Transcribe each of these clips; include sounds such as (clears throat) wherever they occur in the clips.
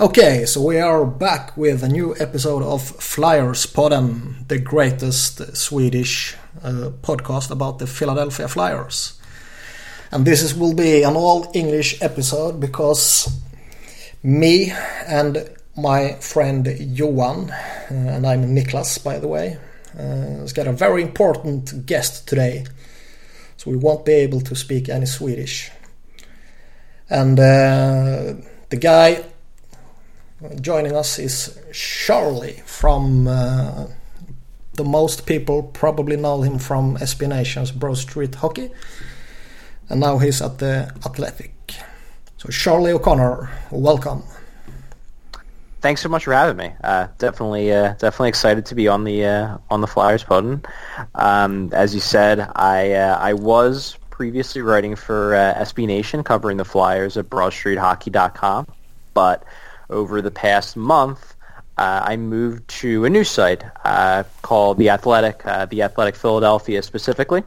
Okay, so we are back with a new episode of Flyers Podden, the greatest Swedish uh, podcast about the Philadelphia Flyers. And this is, will be an all English episode because me and my friend Johan, uh, and I'm Niklas by the way, uh, has got a very important guest today. So we won't be able to speak any Swedish. And uh, the guy joining us is Charlie from uh, the most people probably know him from SB Nation's Broad Street Hockey. And now he's at the Athletic. So Charlie O'Connor, welcome. Thanks so much for having me. Uh, definitely, uh, definitely excited to be on the uh, on the Flyers Podden. Um, as you said, I uh, I was previously writing for uh, SB Nation, covering the Flyers at BroadStreetHockey.com, but over the past month, uh, I moved to a new site uh, called The Athletic, uh, The Athletic Philadelphia specifically.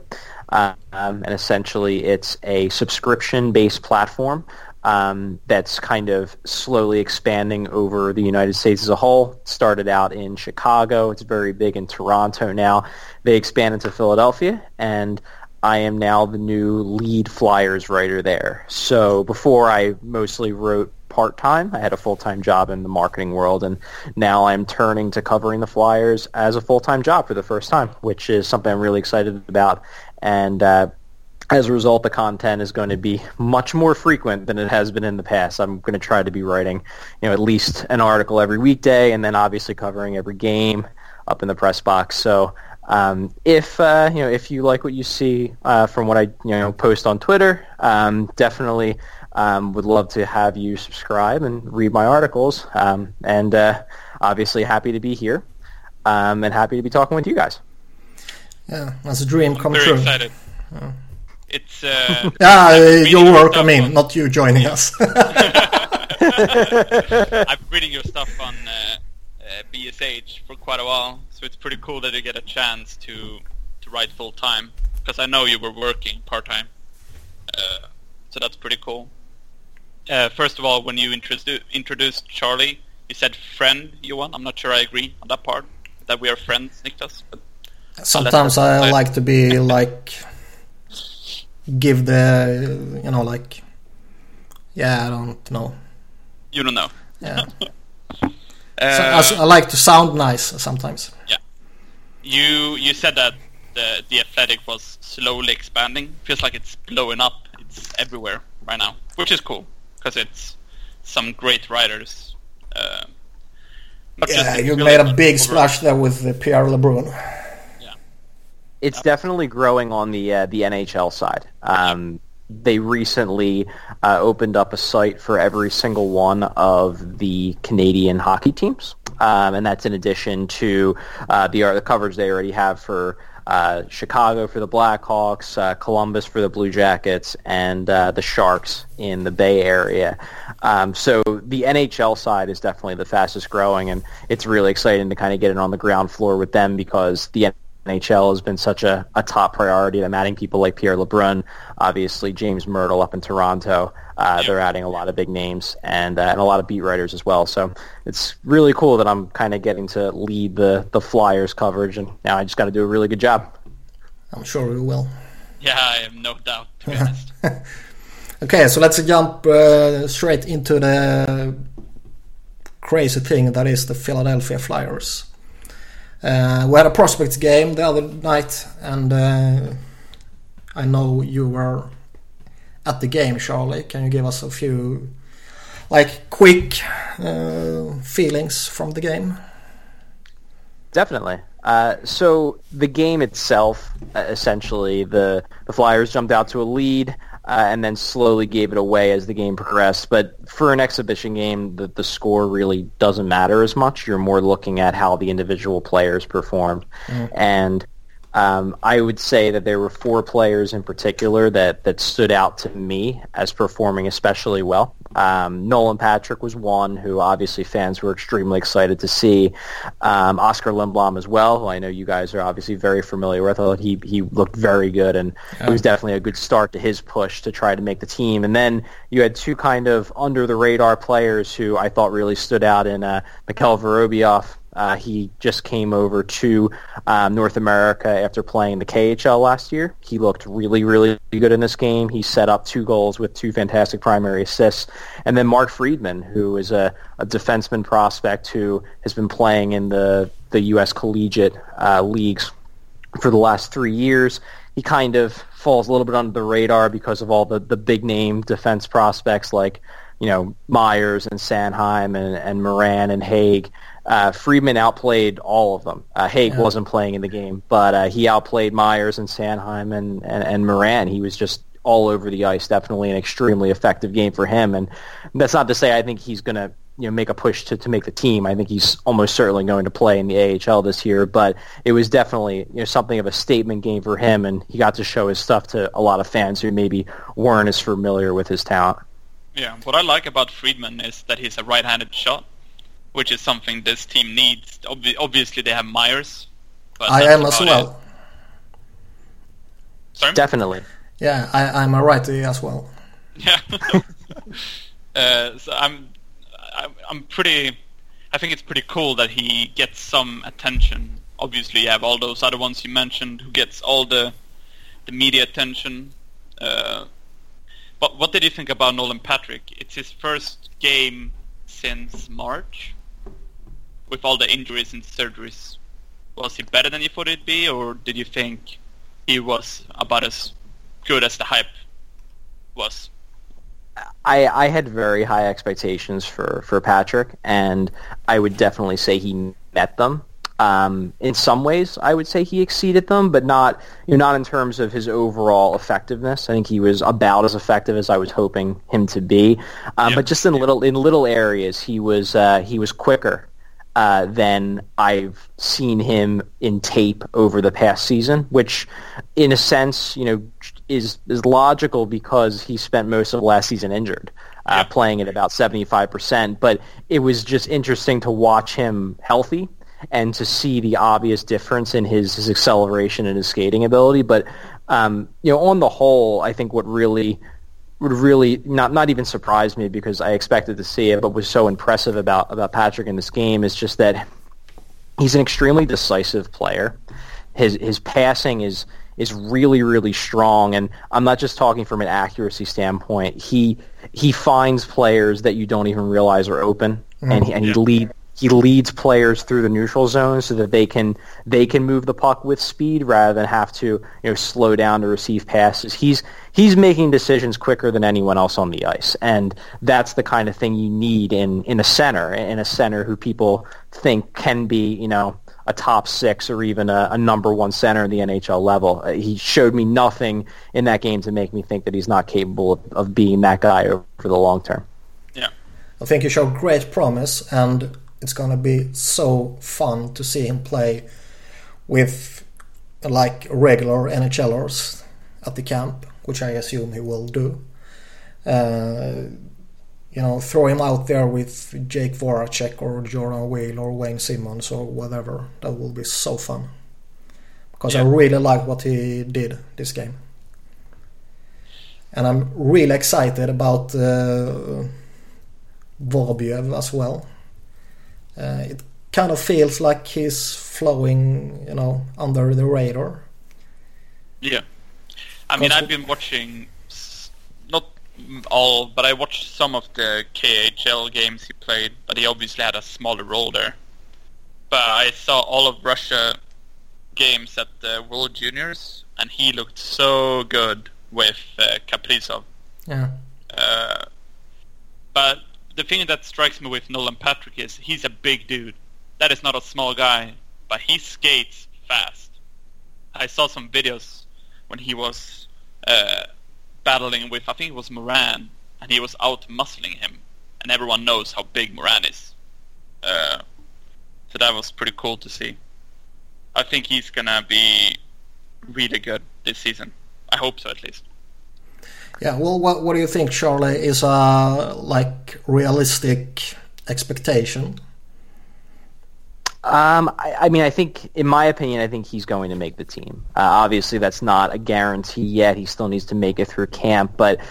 Um, and essentially it's a subscription-based platform um, that's kind of slowly expanding over the United States as a whole. It started out in Chicago. It's very big in Toronto now. They expanded to Philadelphia, and I am now the new lead Flyers writer there. So before I mostly wrote part-time. I had a full-time job in the marketing world, and now I'm turning to covering the Flyers as a full-time job for the first time, which is something I'm really excited about. And uh, as a result, the content is going to be much more frequent than it has been in the past. I'm going to try to be writing, you know, at least an article every weekday, and then obviously covering every game up in the press box. So um, if uh, you know if you like what you see uh, from what I you know post on Twitter, um, definitely um, would love to have you subscribe and read my articles. Um, and uh, obviously happy to be here um, and happy to be talking with you guys. Yeah, that's a dream come Very true. excited. It's uh, (laughs) Yeah, reading your work. I mean, on- not you joining us. (laughs) (laughs) I've been reading your stuff on uh, uh, BSH for quite a while, so it's pretty cool that you get a chance to to write full time. Because I know you were working part time, uh, so that's pretty cool. Uh, first of all, when you introdu- introduced Charlie, you said friend, Johan. I'm not sure I agree on that part that we are friends, Niklas. But Sometimes I like to be (laughs) like give the you know like yeah I don't know you don't know. yeah (laughs) Uh, so, I, I like to sound nice sometimes Yeah. You you said that the the athletic was slowly expanding. Feels like it's blowing up. It's everywhere right now, which is cool because it's some great writers. Uh, yeah you made a big overall. splash there with uh, Pierre LeBrun Yeah, It's definitely growing on the uh, the NHL side. Um, they recently uh, opened up a site for every single one of the Canadian hockey teams, um, and that's in addition to uh, the, the coverage they already have for uh, Chicago for the Blackhawks, uh, Columbus for the Blue Jackets, and uh, the Sharks in the Bay Area. Um, so the NHL side is definitely the fastest growing, and it's really exciting to kind of get it on the ground floor with them because the NHL has been such a, a top priority. I'm adding people like Pierre LeBrun, obviously James Mirtle up in Toronto. Uh, They're adding a lot of big names and, uh, and a lot of beat writers as well. So it's really cool that I'm kind of getting to lead the, the Flyers coverage, and now I just got to do a really good job. I'm sure you will Yeah, I have no doubt. To be honest, (laughs) okay so let's jump uh, straight into the crazy thing that is the Philadelphia Flyers uh, we had a prospects game the other night and uh, I know you were at the game Charlie. Can you give us a few like quick uh, feelings from the game? Definitely. Uh, so the game itself, essentially, the the Flyers jumped out to a lead uh, and then slowly gave it away as the game progressed. But for an exhibition game, the, the score really doesn't matter as much. You're more looking at how the individual players performed. And Um, I would say that there were four players in particular that, that stood out to me as performing especially well. Um, Nolan Patrick was one who obviously fans were extremely excited to see. Um, Oskar Lindblom as well, who I know you guys are obviously very familiar with. I thought he, he looked very good, and it was definitely a good start to his push to try to make the team. And then you had two kind of under-the-radar players who I thought really stood out in uh, Mikhail Vorobyev uh, he just came over to um, North America after playing the KHL last year. He looked really, really good in this game. He set up two goals with two fantastic primary assists. And then Mark Friedman, who is a, a defenseman prospect who has been playing in the, the U.S. collegiate uh, leagues for the last three years. He kind of falls a little bit under the radar because of all the, the big name defense prospects like you know Myers and Sanheim and, and Morin and Hägg. Uh, Friedman outplayed all of them. Uh, Hägg yeah. wasn't playing in the game, but uh, he outplayed Myers and Sanheim and, and, and Morin. He was just all over the ice. Definitely an extremely effective game for him. And that's not to say I think he's going to you know make a push to, to make the team. I think he's almost certainly going to play in the AHL this year. But it was definitely you know something of a statement game for him, and he got to show his stuff to a lot of fans who maybe weren't as familiar with his talent. Yeah, what I like about Friedman is that he's a right-handed shot which is something this team needs. Ob- obviously, they have Myers. I am as well. It. Sorry? Definitely. Yeah, I, I'm a righty as well. Yeah. (laughs) uh, so I'm, I'm pretty. I think it's pretty cool that he gets some attention. Obviously, you have all those other ones you mentioned who gets all the the media attention. Uh, but what did you think about Nolan Patrick? It's his first game since March with all the injuries and surgeries, was he better than you thought he'd be, or did you think he was about as good as the hype was? I, I had very high expectations for, for Patrick, and I would definitely say he met them. Um, in some ways, I would say he exceeded them, but not you know, not in terms of his overall effectiveness. I think he was about as effective as I was hoping him to be. Um, yeah. But just in little in little areas, he was uh, he was quicker uh, than I've seen him in tape over the past season, which, in a sense, you know, is is logical because he spent most of the last season injured, uh, yeah. playing at about seventy five percent. But it was just interesting to watch him healthy and to see the obvious difference in his, his acceleration and his skating ability. But um, you know, on the whole, I think what really would really not not even surprise me because I expected to see it, but was so impressive about about Patrick in this game is just that he's an extremely decisive player. His his passing is is really really strong, and I'm not just talking from an accuracy standpoint. He he finds players that you don't even realize are open, mm-hmm. and and he lead he leads players through the neutral zone so that they can they can move the puck with speed rather than have to you know slow down to receive passes. He's he's making decisions quicker than anyone else on the ice, and that's the kind of thing you need in in a center in a center who people think can be you know a top six or even a, a number one center in the NHL level. Uh, he showed me nothing in that game to make me think that he's not capable of, of being that guy over the long term. Yeah, I think he showed great promise. And it's gonna be so fun to see him play with like regular NHLers at the camp, which I assume he will do. Uh, you know, throw him out there with Jake Voracek or Jordan Weal or Wayne Simmonds or whatever. That will be so fun. Because yeah. I really like what he did this game. And I'm really excited about uh, as well. Uh, it kind of feels like he's flowing, you know, under the radar. Yeah, I mean, I've been watching not all, but I watched some of the KHL games he played. But he obviously had a smaller role there. But I saw all of Russia games at the World Juniors, and he looked so good with uh, Kaprizov. Yeah. Uh, but the thing that strikes me with Nolan Patrick is he's a big dude. That is not a small guy, but he skates fast. I saw some videos when he was uh, battling with, I think it was Morin, and he was out muscling him, and everyone knows how big Morin is. Uh, so that was pretty cool to see. I think he's gonna be really good this season. I hope so, at least. Yeah. Well, what what do you think, Charlie? Is a like realistic expectation? Um, I, I, mean, I think, in my opinion, I think he's going to make the team. Uh, obviously, that's not a guarantee yet. He still needs to make it through camp. But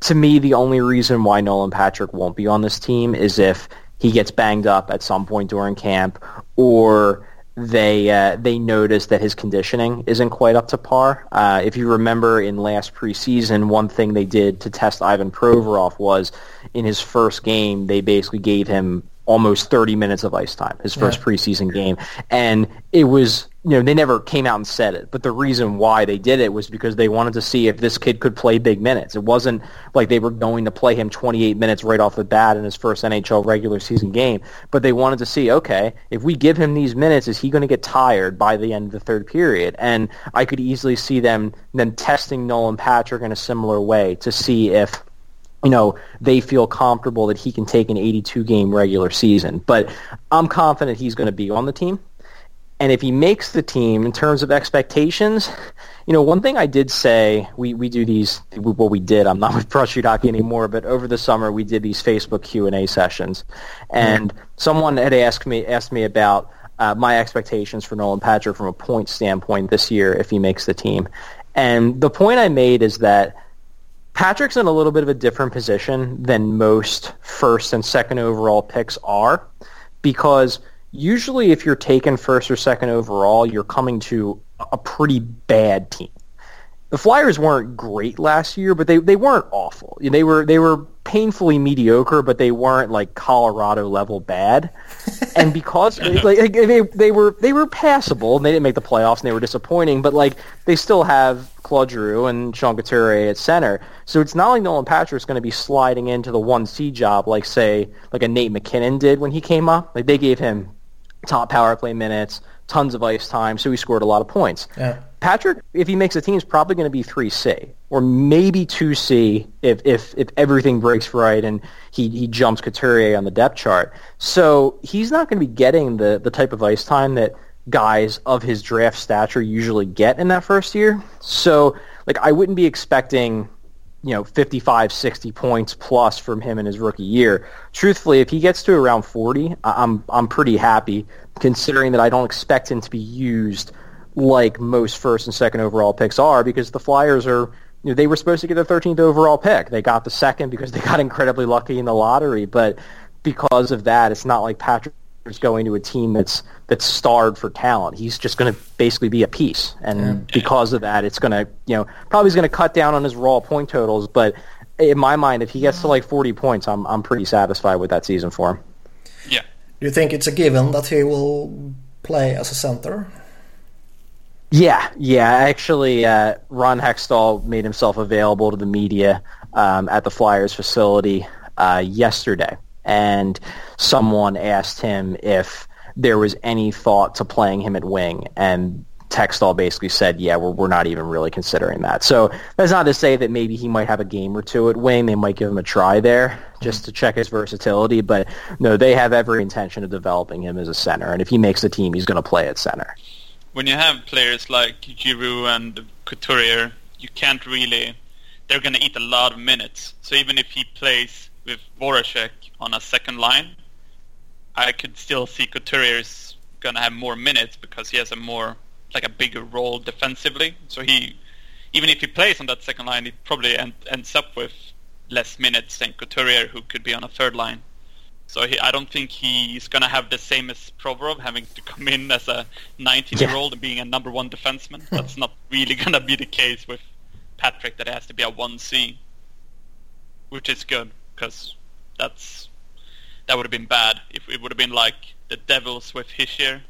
to me, the only reason why Nolan Patrick won't be on this team is if he gets banged up at some point during camp, or they uh, they notice that his conditioning isn't quite up to par. Uh, if you remember in last preseason, one thing they did to test Ivan Provorov was in his first game, they basically gave him almost 30 minutes of ice time, his first yeah. preseason game. And it was, you know, they never came out and said it, but the reason why they did it was because they wanted to see if this kid could play big minutes. It wasn't like they were going to play him 28 minutes right off the bat in his first NHL regular season game, but they wanted to see, okay, if we give him these minutes, is he going to get tired by the end of the third period? And I could easily see them then testing Nolan Patrick in a similar way to see if you know, they feel comfortable that he can take an 82 game regular season. But I'm confident he's going to be on the team. And if he makes the team in terms of expectations, you know, one thing I did say, we, we do these, well, we did, I'm not with Broad Street Hockey anymore, but over the summer we did these Facebook Q&A sessions. And mm-hmm. someone had asked me, asked me about uh, my expectations for Nolan Patrick from a point standpoint this year if he makes the team. And the point I made is that Patrick's in a little bit of a different position than most first and second overall picks are because usually if you're taken first or second overall, you're coming to a pretty bad team. The Flyers weren't great last year, but they, they weren't awful. They were they were painfully mediocre, but they weren't like Colorado level bad. (laughs) And because like, they they were they were passable, and they didn't make the playoffs, and they were disappointing. But like they still have Claude Giroux and Sean Couturier at center, so it's not like Nolan Patrick's going to be sliding into the one C job like say like a Nate MacKinnon did when he came up. Like they gave him top power play minutes, tons of ice time, so he scored a lot of points. Yeah. Patrick, if he makes the team, is probably going to be 3C or maybe 2C if, if, if everything breaks right and he, he jumps Couturier on the depth chart. So he's not going to be getting the, the type of ice time that guys of his draft stature usually get in that first year. So like I wouldn't be expecting you know 55 60 points plus from him in his rookie year truthfully if he gets to around 40 i'm i'm pretty happy considering that i don't expect him to be used like most first and second overall picks are because the Flyers are you know, they were supposed to get the 13th overall pick. They got the second because they got (laughs) incredibly lucky in the lottery, but because of that, it's not like Patrick is going to a team that's that's starved for talent. He's just going to basically be a piece, and yeah. because of that, it's going to you know probably he's going to cut down on his raw point totals. But in my mind, if he gets to like 40 points, I'm I'm pretty satisfied with that season for him. Yeah. Do you think it's a given that he will play as a center? Yeah, yeah. Actually, uh, Ron Hextall made himself available to the media um, at the Flyers facility uh, yesterday, and someone asked him if there was any thought to playing him at wing, and Hextall basically said, "Yeah, we're we're not even really considering that." So that's not to say that maybe he might have a game or two at wing. They might give him a try there just to check his versatility. But no, they have every intention of developing him as a center, and if he makes the team, he's going to play at center when you have players like Giroux and Couturier, you can't really. They're going to eat a lot of minutes. So even if he plays with Voracek on a second line, I could still see Couturier's going to have more minutes because he has a more like a bigger role defensively. So he, even if he plays on that second line, he probably end, ends up with less minutes than Couturier, who could be on a third line. So he, I don't think he's going to have the same as Provorov, having to come in as a 19-year-old yeah. and being a number one defenseman. (laughs) That's not really going to be the case with Patrick. That has to be a 1C, which is good because that's that would have been bad if it would have been like the Devils with Hischier.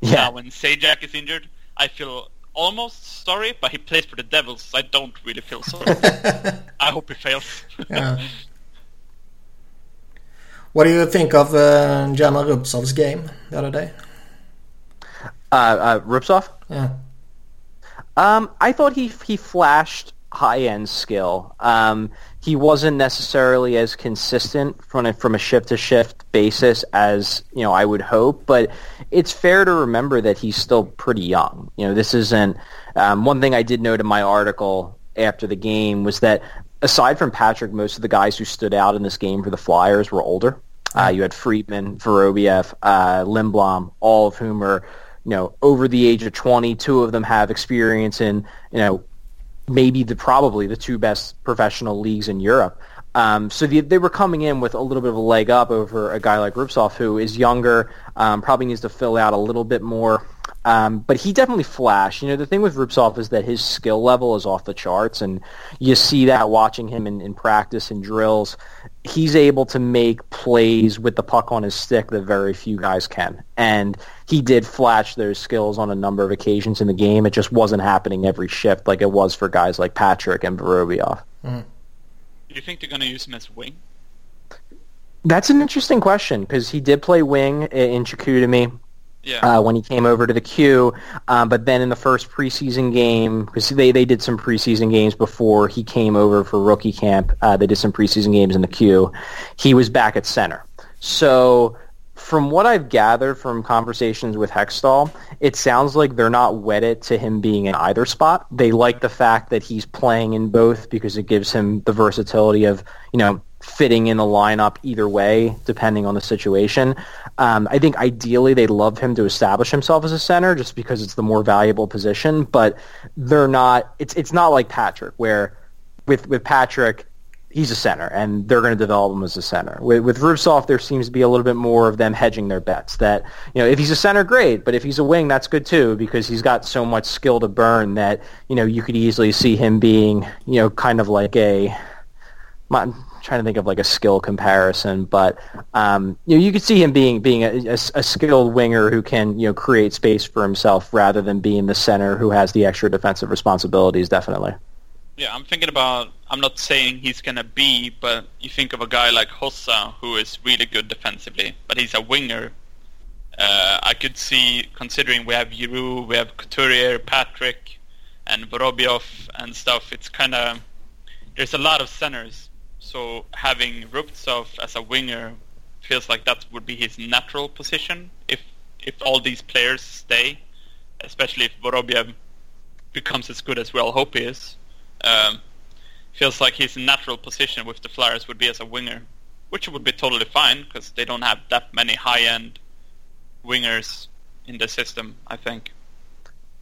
Yeah. Now when Zajac is injured, I feel almost sorry, but he plays for the Devils. So I don't really feel sorry. (laughs) I hope he fails. yeah. (laughs) What do you think of uh, Jana Rubtsov's game the other day? Uh, uh, Rubtsov? Yeah. Um, I thought he he flashed high-end skill. Um, he wasn't necessarily as consistent from a, from a shift-to-shift basis as you know I would hope, but it's fair to remember that he's still pretty young. You know, this isn't um, one thing I did note in my article after the game was that aside from Patrick, most of the guys who stood out in this game for the Flyers were older. Uh, you had Friedman, Vorobiev, uh, all of whom are you know over the age of 20. Two of them have experience in you know maybe the probably the two best professional leagues in Europe. Um, so the, they were coming in with a little bit of a leg up over a guy like Rubtsov, who is younger, um, probably needs to fill out a little bit more. Um, but he definitely flashed. You know, the thing with Rubtsov is that his skill level is off the charts, and you see that watching him in, in practice and drills. He's able to make plays with the puck on his stick that very few guys can. And he did flash those skills on a number of occasions in the game. It just wasn't happening every shift like it was for guys like Patrick and Vorobiev. Mm. Do you think they're going to use him as wing? That's an interesting question because he did play wing in Chicoutimi yeah. Uh, when he came over to the Q. Um, but then in the first preseason game, because they, they did some preseason games before he came over for rookie camp, uh, they did some preseason games in the Q. He was back at center. So from what I've gathered from conversations with Hextall, it sounds like they're not wedded to him being in either spot. They like the fact that he's playing in both because it gives him the versatility of, you know, fitting in the lineup either way, depending on the situation. Um, I think ideally they'd love him to establish himself as a center just because it's the more valuable position, but they're not, it's, it's not like Patrick where with, with Patrick, he's a center and they're going to develop him as a center. With, with Rubtsov, there seems to be a little bit more of them hedging their bets that, you know, if he's a center, great, but if he's a wing, that's good too because he's got so much skill to burn that, you know, you could easily see him being, you know, kind of like a, trying to think of like a skill comparison, but um, you know, you could see him being being a, a, a, skilled winger who can you know create space for himself rather than being the center who has the extra defensive responsibilities. Definitely. Yeah, I'm thinking about. I'm not saying he's gonna be, but you think of a guy like Hossa who is really good defensively, but he's a winger. Uh, I could see, considering we have Giroux, we have Couturier, Patrick, and Vorobiev and stuff. It's kind of there's a lot of centers so having Rubtsov as a winger feels like that would be his natural position if if all these players stay, especially if Vorobiev becomes as good as we all hope he is. Um, feels like his natural position with the Flyers would be as a winger, which would be totally fine because they don't have that many high-end wingers in the system. I think.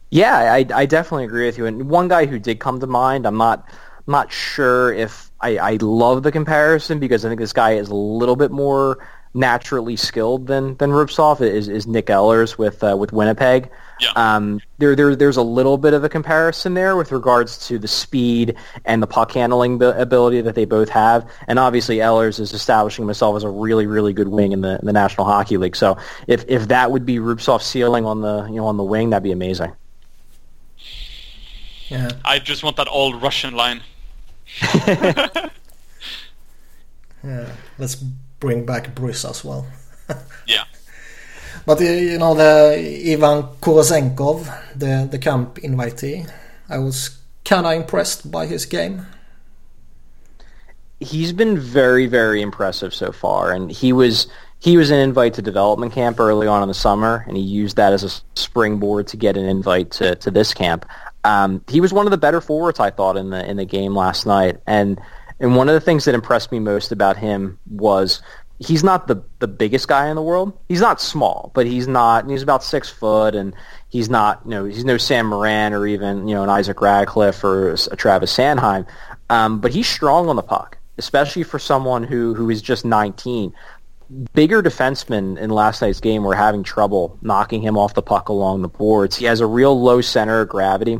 Yeah, I, I definitely agree with you. And one guy who did come to mind, I'm not I'm not sure if I, I love the comparison because I think this guy is a little bit more naturally skilled than than Rubtsov is, is Nick Ehlers with uh, with Winnipeg. Yeah. Um, there, there there's a little bit of a comparison there with regards to the speed and the puck handling ability that they both have, and obviously Ehlers is establishing himself as a really really good wing in the in the National Hockey League. So if if that would be Rubtsov's ceiling on the you know on the wing, that'd be amazing. Yeah. I just want that old Russian line. (laughs) yeah, let's bring back Bruce as well. (laughs) yeah. But uh, you know the Ivan Korosenkov, the the camp invitee, I was kind of impressed by his game. He's been very very impressive so far, and he was he was an invite to development camp early on in the summer, and he used that as a springboard to get an invite to, to this camp. Um, he was one of the better forwards I thought in the in the game last night, and and one of the things that impressed me most about him was he's not the the biggest guy in the world. He's not small, but he's not. He's about six foot, and he's not. You know, he's no Sam Morin or even you know an Isaac Ratcliffe or a Travis Sanheim. Um, but he's strong on the puck, especially for someone who who is just 19 bigger defensemen in last night's game were having trouble knocking him off the puck along the boards. He has a real low center of gravity,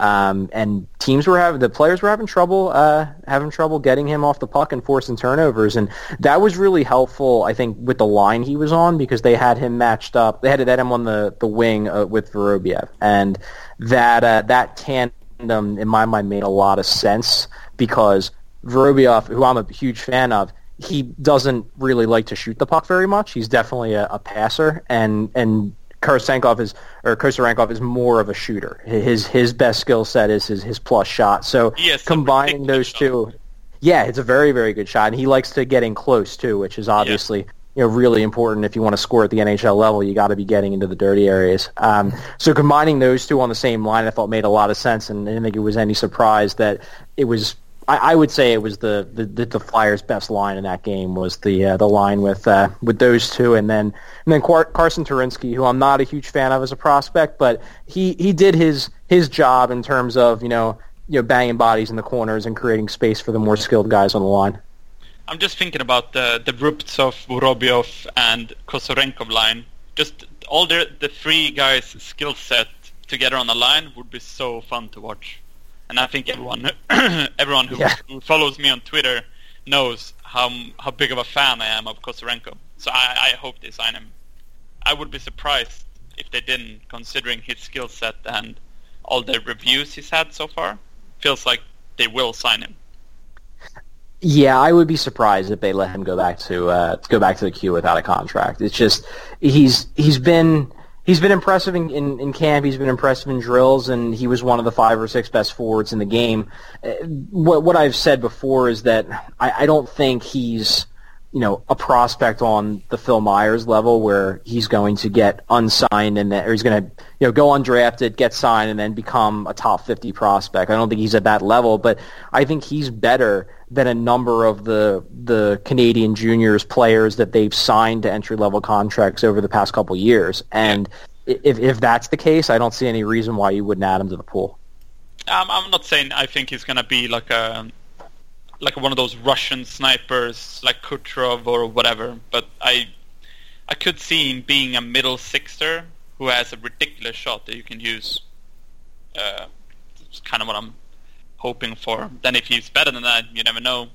um, and teams were having the players were having trouble uh, having trouble getting him off the puck and forcing turnovers, and that was really helpful. I think with the line he was on because they had him matched up. They had, him on the the wing uh, with Vorobiev, and that uh, that tandem in my mind made a lot of sense because. Vorobiev, who I'm a huge fan of, he doesn't really like to shoot the puck very much. He's definitely a, a passer, and and Karasenkov is or Kosorenkov is more of a shooter. His his best skill set is his his plus shot. So Yes, combining those two, yeah, it's a very very good shot, and he likes to get in close too, which is obviously you know really important if you want to score at the NHL level. You got to be getting into the dirty areas. Um, so combining those two on the same line, I thought made a lot of sense, and I didn't think it was any surprise that it was. I, I would say it was the, the, the, Flyers' best line in that game was the uh, the line with uh, with those two, and then and then Car- Carsen Twarynski, who I'm not a huge fan of as a prospect, but he, he did his his job in terms of you know you know banging bodies in the corners and creating space for the more skilled guys on the line. I'm just thinking about the the Rubtsov, Vorobyov, and Kosorenkov line. Just all the the three guys' skill set together on the line would be so fun to watch. And I think everyone (clears throat) everyone who, Yeah. who follows me on Twitter knows how how big of a fan I am of Kosorenko. So I, I hope they sign him. I would be surprised if they didn't, considering his skill set and all the reviews he's had so far. Feels like they will sign him. Yeah, I would be surprised if they let him go back to uh, go back to the Q without a contract. It's just he's he's been he's been impressive in, in, in camp. He's been impressive in drills, and he was one of the five or six best forwards in the game. Uh, What what I've said before is that I, I don't think he's you know a prospect on the Phil Myers level where he's going to get unsigned and then, or he's going to you know go undrafted, get signed, and then become a top fifty prospect. I don't think he's at that level, but I think he's better than a number of the the Canadian juniors players that they've signed to entry level contracts over the past couple years. And if if that's the case, I don't see any reason why you wouldn't add him to the pool. Um, I'm not saying I think he's gonna be like a like one of those Russian snipers like Kucherov or whatever, but I I could see him being a middle sixer who has a ridiculous shot that you can use. Uh, it's kind of what I'm hoping for. Then if he's better than that, you never know.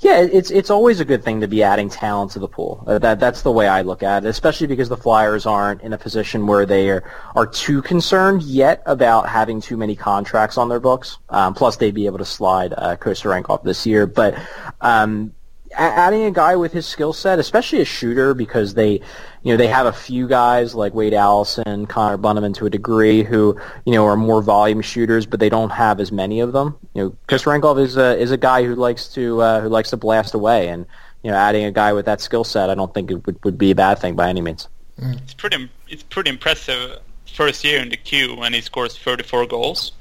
Yeah, it's it's always a good thing to be adding talent to the pool. Uh, that that's the way I look at it, especially because the Flyers aren't in a position where they are, are too concerned yet about having too many contracts on their books. Um, plus, they'd be able to slide uh, Kosorenkov this year, but um, adding a guy with his skill set, especially a shooter, because they, you know, they have a few guys like Wade Allison, Connor Bunnaman to a degree who, you know, are more volume shooters, but they don't have as many of them. You know, Kosorenkov is a is a guy who likes to uh, who likes to blast away, and you know, adding a guy with that skill set, I don't think it would, would be a bad thing by any means. It's pretty it's pretty impressive first year in the Q when he scores 34 goals.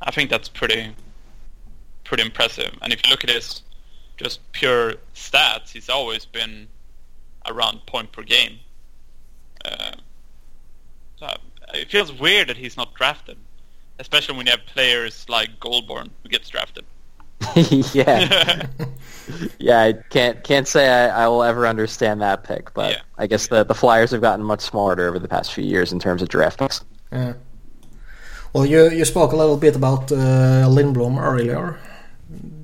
I think that's pretty pretty impressive. And if you look at his just pure stats, he's always been around point per game. Uh, so it feels weird that he's not drafted, especially when you have players like Goldborn who gets drafted. (laughs) yeah, (laughs) yeah. I can't can't say I, I will ever understand that pick, but Yeah. I guess the the Flyers have gotten much smarter over the past few years in terms of draft picks. Yeah. Well, you you spoke a little bit about uh, Lindblom earlier.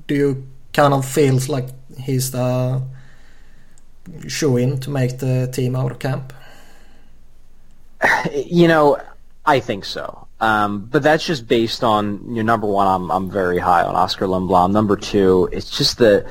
Do you kind of feels like he's the shoe-in to make the team out of camp? You know, I think so. Um, but that's just based on you know, number one, I'm I'm very high on Oskar Lindblom. Number two, it's just the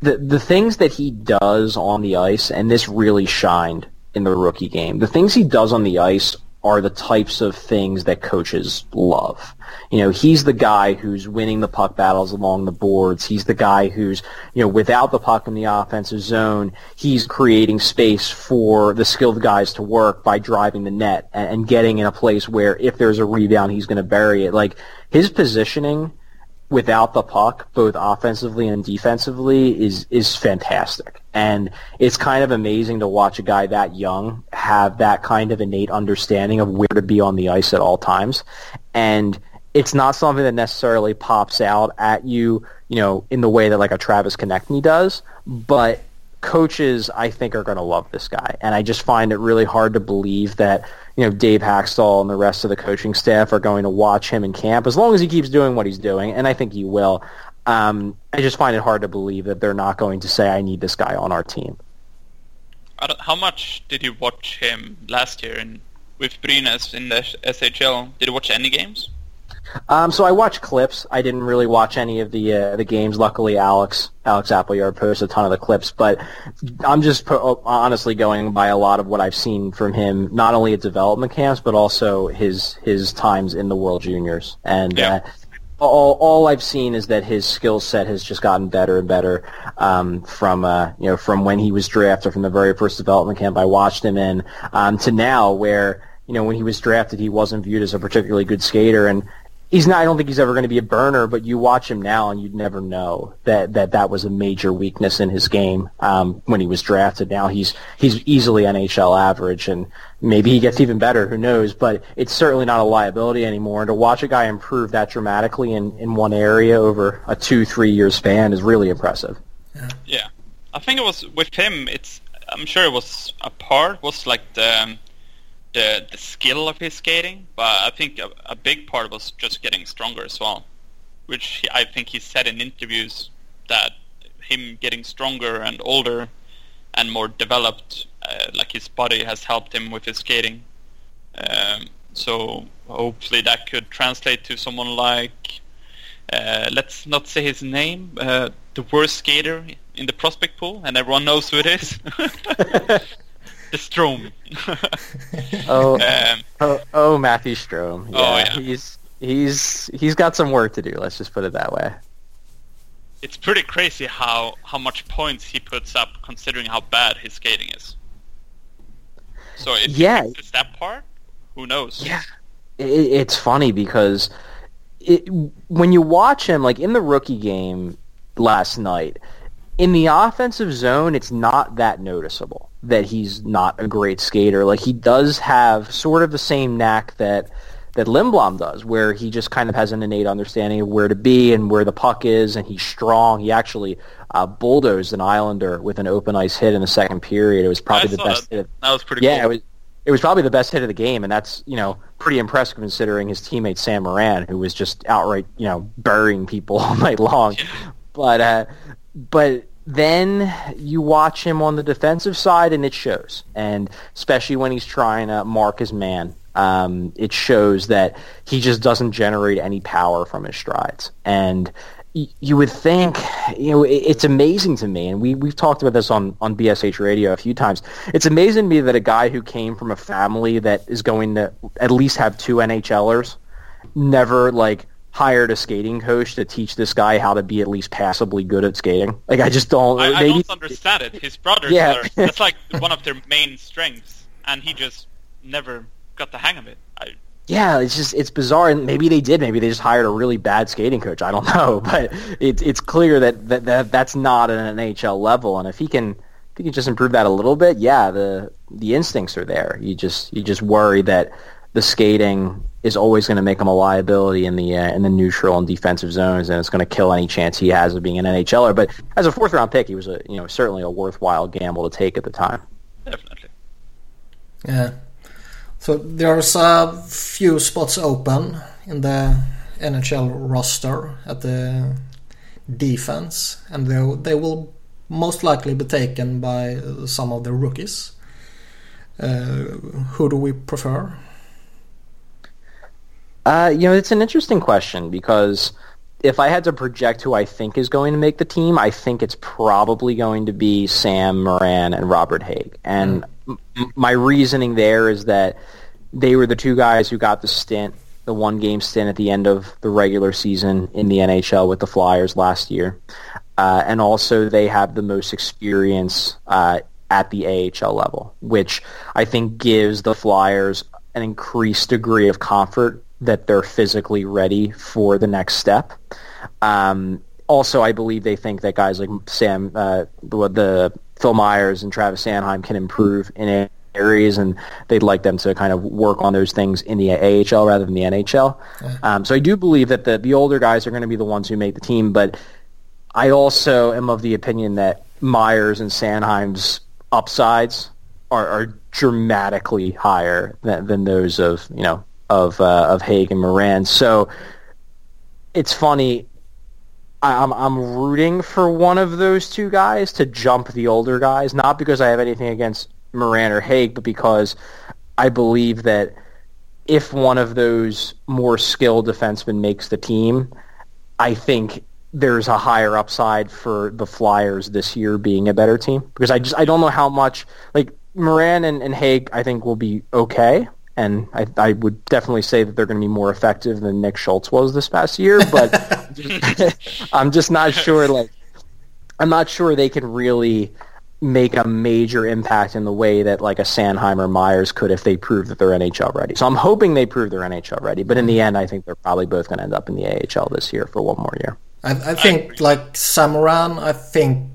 the the things that he does on the ice, and this really shined in the rookie game. The things he does on the ice are the types of things that coaches love. You know, he's the guy who's winning the puck battles along the boards. He's the guy who's, you know, without the puck in the offensive zone, he's creating space for the skilled guys to work by driving the net and, getting in a place where if there's a rebound, he's going to bury it. Like his positioning without the puck, both offensively and defensively, is is fantastic. And it's kind of amazing to watch a guy that young have that kind of innate understanding of where to be on the ice at all times. And it's not something that necessarily pops out at you, you know, in the way that like a Travis Konecny does, but coaches I think are going to love this guy. And I just find it really hard to believe that, you know, Dave Hakstol and the rest of the coaching staff are going to watch him in camp as long as he keeps doing what he's doing, and I think he will. Um, I just find it hard to believe that they're not going to say, I need this guy on our team. I don't, how much did you watch him last year in with Brynäs in the SHL? Did you watch any games? Um, so I watched clips. I didn't really watch any of the uh, the games. Luckily, Alex Alex Appleyard posted a ton of the clips. But I'm just po- honestly going by a lot of what I've seen from him, not only at development camps, but also his his times in the World Juniors. And Yeah. uh, all all I've seen is that his skill set has just gotten better and better um, from uh, you know from when he was drafted from the very first development camp I watched him in um, to now where you know when he was drafted he wasn't viewed as a particularly good skater. And he's not I don't think he's ever going to be a burner but you watch him now and you'd never know that that that was a major weakness in his game um, when he was drafted. Now he's he's easily NHL average and maybe he gets even better who knows but it's certainly not a liability anymore. And to watch a guy improve that dramatically in in one area over a two three year span is really impressive. Yeah, I think it was with him. It's I'm sure it was a part was like the um, the the skill of his skating, but I think a, a big part was just getting stronger as well, which he, I think he said in interviews that him getting stronger and older and more developed, uh, like his body has helped him with his skating. Um, so hopefully that could translate to someone like uh, let's not say his name, uh, the worst skater in the prospect pool, and everyone knows who it is. (laughs) (laughs) the Strome. (laughs) oh um, oh, oh Matthew Strome yeah, Oh, yeah. he's he's he's got some work to do let's just put it that way it's pretty crazy how, how much points he puts up considering how bad his skating is. So if Yeah. that part, who knows? Yeah, it, it's funny because it, when you watch him, like in the rookie game last night, in the offensive zone, it's not that noticeable that he's not a great skater. Like he does have sort of the same knack that that Lindblom does, where he just kind of has an innate understanding of where to be and where the puck is, and he's strong. He actually uh, bulldozed an Islander with an open ice hit in the second period. It was I probably the best that. hit. That was pretty Yeah, cool. it was. It was probably the best hit of the game, and that's you know pretty impressive considering his teammate Sam Morin, who was just outright you know burying people (laughs) all night long. But uh, but then you watch him on the defensive side, and it shows, and especially when he's trying to mark his man, um, it shows that he just doesn't generate any power from his strides, and you would think, you know, it- it's amazing to me, and we we've talked about this on on BSH Radio a few times. It's amazing to me that a guy who came from a family that is going to at least have two NHLers never like hired a skating coach to teach this guy how to be at least passably good at skating. Like I just don't. I, I don't understand it. His brothers Yeah. are (laughs) that's like one of their main strengths, and he just never got the hang of it. I, Yeah, it's just it's bizarre, and maybe they did. Maybe they just hired a really bad skating coach. I don't (laughs) know, but it's it's clear that, that, that that's not at an NHL level. And if he can if he can just improve that a little bit, yeah, the the instincts are there. You just you just worry that the skating is always going to make him a liability in the uh, in the neutral and defensive zones, and it's going to kill any chance he has of being an NHLer. But as a fourth round pick, he was a you know certainly a worthwhile gamble to take at the time. definitely. Yeah. So there's a few spots open in the NHL roster at the defense, and they they will most likely be taken by some of the rookies. Uh, who do we prefer? Uh, you know, it's an interesting question because if I had to project who I think is going to make the team, I think it's probably going to be Sam Morin and Robert Hägg. And m- my reasoning there is that they were the two guys who got the stint, the one game stint at the end of the regular season in the NHL with the Flyers last year. Uh, and also they have the most experience uh, at the AHL level, which I think gives the Flyers an increased degree of comfort that they're physically ready for the next step. Um, also, I believe they think that guys like Sam, uh, the, the Phil Myers and Travis Sanheim can improve in areas, and they'd like them to kind of work on those things in the AHL rather than the NHL. Um, so I do believe that the the older guys are going to be the ones who make the team, but I also am of the opinion that Myers and Sanheim's upsides are, are dramatically higher than, than those of you know of uh, of Hägg and Morin. So it's funny. I'm I'm rooting for one of those two guys to jump the older guys, not because I have anything against Morin or Hägg, but because I believe that if one of those more skilled defensemen makes the team, I think there's a higher upside for the Flyers this year being a better team because I just I don't know how much like Morin and, and Hägg I think will be okay and I, I would definitely say that they're going to be more effective than Nick Schultz was this past year but (laughs) I'm just not sure like I'm not sure they can really make a major impact in the way that like a Sanheim or Myers could if they prove that they're NHL ready. So I'm hoping they prove they're NHL ready, but in the end I think they're probably both going to end up in the AHL this year for one more year. I, I think I like Sam Morin, I think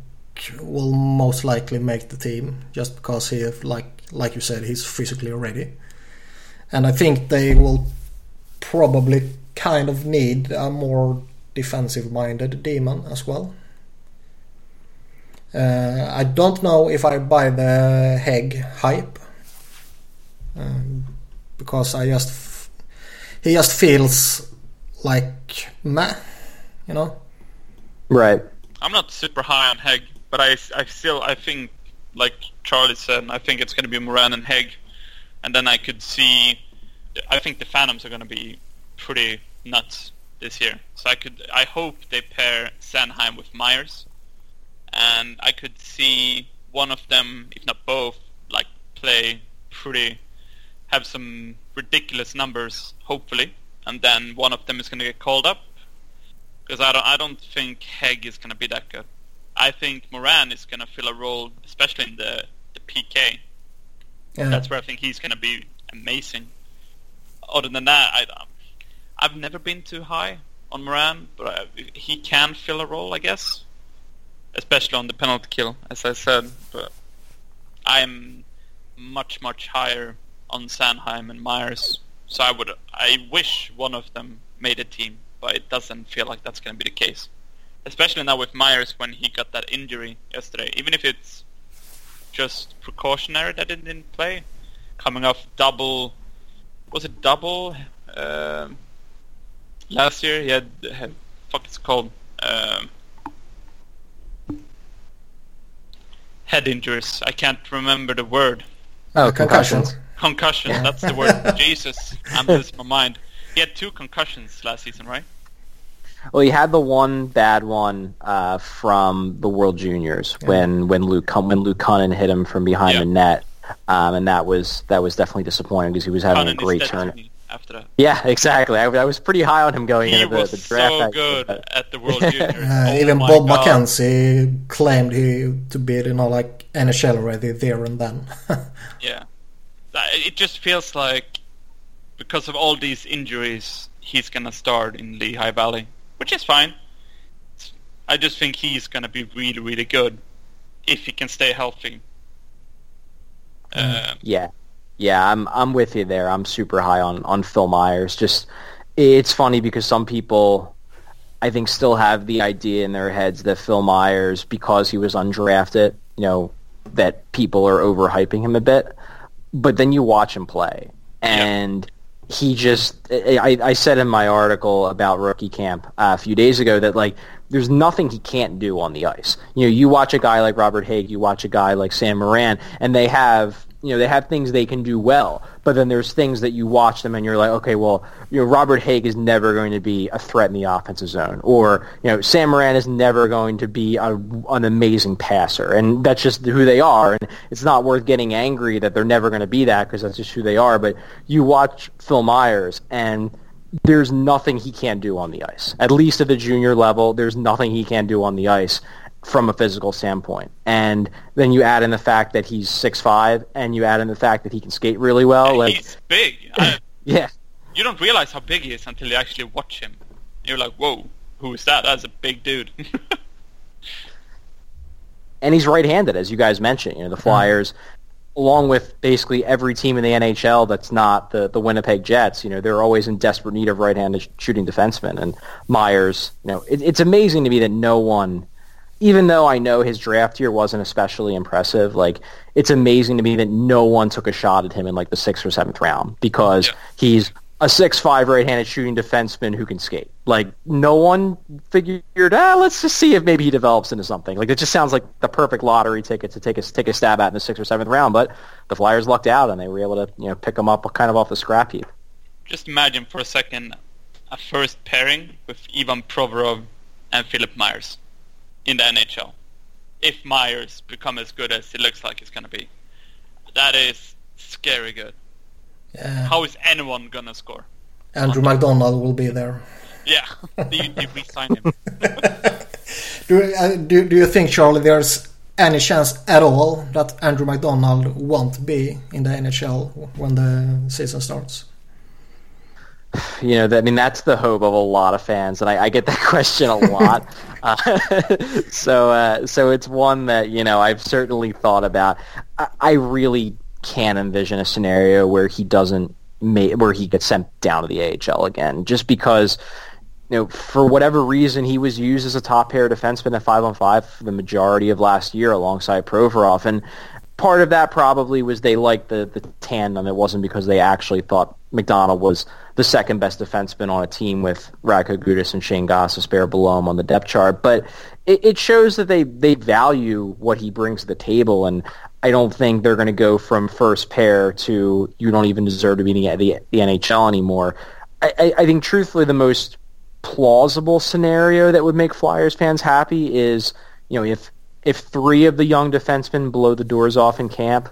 will most likely make the team just because he like like you said he's physically ready, and I think they will probably kind of need a more defensive minded D-man as well. Uh, I don't know if I buy the Hägg hype um, because I just f- he just feels like meh you know. Right. I'm not super high on Hägg, but I, I still I think like Charlie said, I think it's going to be Morin and Hägg, and then I could see. I think the Phantoms are going to be pretty nuts this year. So I could I hope they pair Sanheim with Myers, and I could see one of them, if not both, like play pretty, have some ridiculous numbers, hopefully, and then one of them is going to get called up, because I don't I don't think Hägg is going to be that good. I think Morin is going to fill a role, especially in the the PK. Yeah. That's where I think he's going to be amazing. Other than that, I um, I've never been too high on Morin, but I, he can fill a role, I guess, especially on the penalty kill, as I said. But I'm much much higher on Sanheim and Myers, so I would I wish one of them made a team but it doesn't feel like that's going to be the case. Especially now with Myers when he got that injury yesterday. Even if it's just precautionary that it didn't play, coming off double, was it double? Uh, last year he had, had fuck it's called um, head injuries. I can't remember the word. Oh, concussions. Concussion. That's the word. (laughs) Jesus, I'm losing my mind. He had two concussions last season, right? Well, he had the one bad one uh, from the World Juniors yeah. when when Luke when Luke Kunin hit him from behind yeah. the net, um, and that was that was definitely disappointing because he was having Kunin a great turn. After that. Yeah, exactly. I, I, was pretty high on him going he into the, the draft. He was so good at the World Juniors. (laughs) Uh, oh even Bob God. McKenzie claimed he to be you know like NHL ready there and then. (laughs) yeah, it just feels like because of all these injuries, he's gonna start in Lehigh Valley, which is fine. I just think he's gonna be really, really good if he can stay healthy. Uh, yeah, yeah, I'm I'm with you there. I'm super high on on Phil Myers. Just it's funny because some people. I think still have the idea in their heads that Phil Myers, because he was undrafted, you know, that people are overhyping him a bit. But then you watch him play, and yeah he just I, I said in my article about rookie camp uh, a few days ago that like there's nothing he can't do on the ice. You know, you watch a guy like Robert Hägg, you watch a guy like Sam Morin, and they have you know they have things they can do well, but then there's things that you watch them and you're like, okay, well, you know, Robert Hägg is never going to be a threat in the offensive zone, or you know, Sam Morin is never going to be a, an amazing passer, and that's just who they are. And it's not worth getting angry that they're never going to be that because that's just who they are. But you watch Phil Myers and there's nothing he can't do on the ice. At least at the junior level, there's nothing he can't do on the ice from a physical standpoint. And then you add in the fact that he's six five, and you add in the fact that he can skate really well. Yeah, like, he's big. I, (laughs) yeah. You don't realize how big he is until you actually watch him. You're like, whoa, who is that? That's a big dude. (laughs) and he's right-handed, as you guys mentioned. You know, the mm-hmm. Flyers, along with basically every team in the NHL that's not the, the Winnipeg Jets, you know, they're always in desperate need of right-handed shooting defensemen. And Myers, you know, it, it's amazing to me that no one, even though I know his draft year wasn't especially impressive, like it's amazing to me that no one took a shot at him in like the sixth or seventh round because Yeah. he's a six-five right-handed shooting defenseman who can skate. Like no one figured, ah, let's just see if maybe he develops into something. Like it just sounds like the perfect lottery ticket to take a take a stab at in the sixth or seventh round. But the Flyers lucked out and they were able to you know pick him up kind of off the scrap heap. just imagine for a second a first pairing with Ivan Provorov and Philip Myers in the NHL. If Myers become as good as it looks like it's gonna be, that is scary good. Yeah. How is anyone gonna score? Andrew MacDonald will be there. Yeah, (laughs) they, they re-sign him. (laughs) Do, uh, do, do you think, Charlie, there's any chance at all that Andrew MacDonald won't be in the NHL when the season starts? You know, I mean, that's the hope of a lot of fans, and I, I get that (laughs) question a lot. (laughs) uh, (laughs) so, uh, so it's one that you know I've certainly thought about. I, I really can't envision a scenario where he doesn't ma- where he gets sent down to the AHL again, just because. You know, for whatever reason, he was used as a top pair defenseman at five on five for the majority of last year alongside Provorov, and part of that probably was they liked the, the tandem. It wasn't because they actually thought MacDonald was the second best defenseman on a team with Radko Gudas and Shane Gostisbehere below him on the depth chart. But it, it shows that they, they value what he brings to the table, and I don't think they're going to go from first pair to you don't even deserve to be in the, the, the NHL anymore. I, I, I think truthfully the most plausible scenario that would make Flyers fans happy is, you know, if if three of the young defensemen blow the doors off in camp,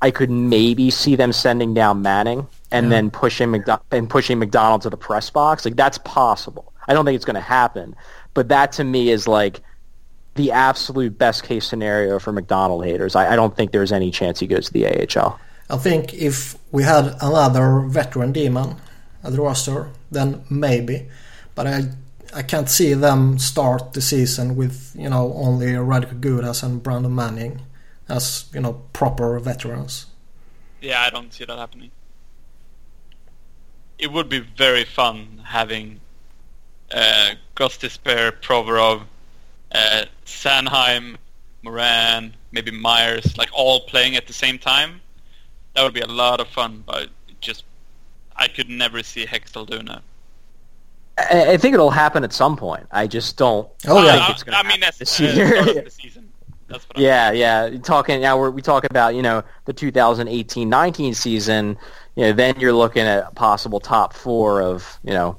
I could maybe see them sending down Manning and Yeah. then pushing McDo- and pushing MacDonald to the press box. Like that's possible. I don't think it's going to happen, but that to me is like the absolute best case scenario for MacDonald haters. I, I don't think there's any chance he goes to the AHL. I think if we had another veteran D-man at the roster, then maybe. But I I can't see them start the season with you know only Radko Gudas and Brandon Manning as you know proper veterans. Yeah, I don't see that happening. It would be very fun having uh, Gostisbehere, Provorov, uh, Sanheim, Morin, maybe Myers, like all playing at the same time. That would be a lot of fun, but just I could never see Hextall doing that. I, I think it'll happen at some point. I just don't Oh, yeah. think Uh, it's going I to mean, that's this uh, year. start of (laughs) the season. That's what I'm Yeah, yeah. Talking now, we're, we talk about you know the 2018-19 season. You know, then you're looking at a possible top four of you know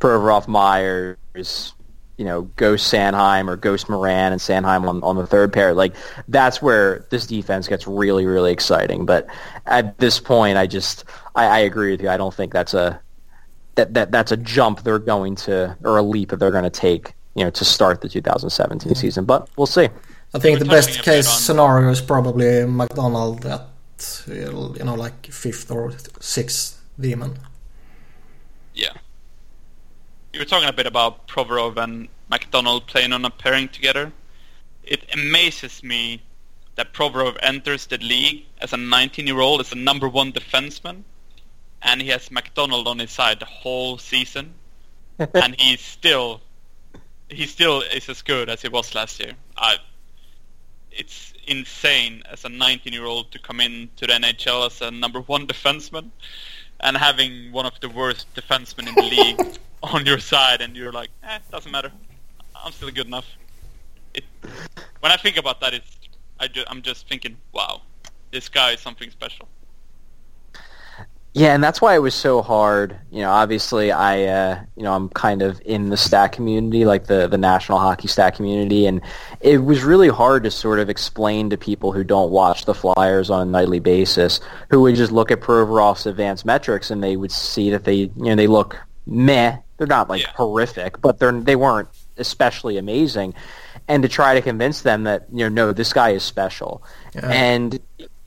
Provorov, Myers, you know Ghost Sanheim or Ghost Morin and Sanheim on on the third pair. Like that's where this defense gets really really exciting. But at this point, I just I, I agree with you. I don't think that's a that, that that's a jump they're going to or a leap that they're going to take. You know, to start the 2017 season, but we'll see. I think We're the best touching a bit case on- scenario is probably MacDonald at you know like fifth or sixth D-man. Yeah. You were talking a bit about Provorov and MacDonald playing on a pairing together. It amazes me that Provorov enters the league as a 19-year-old, as a number one defenseman, and he has MacDonald on his side the whole season, (laughs) and he's still, he still is as good as he was last year. I, it's insane as a 19-year-old to come into the NHL as a number one defenseman and having one of the worst defensemen in the (laughs) league on your side, and you're like, eh, doesn't matter. I'm still good enough. It, when I think about that, it's I ju- I'm just thinking, wow, this guy is something special. Yeah, and that's why it was so hard. You know, obviously, I, uh, you know, I'm kind of in the stack community, like the the national hockey stack community, and it was really hard to sort of explain to people who don't watch the Flyers on a nightly basis, who would just look at Provorov's advanced metrics and they would see that they, you know, they look meh. They're not like Yeah. horrific, but they're they weren't especially amazing. And to try to convince them that you know, no, this guy is special, Yeah. and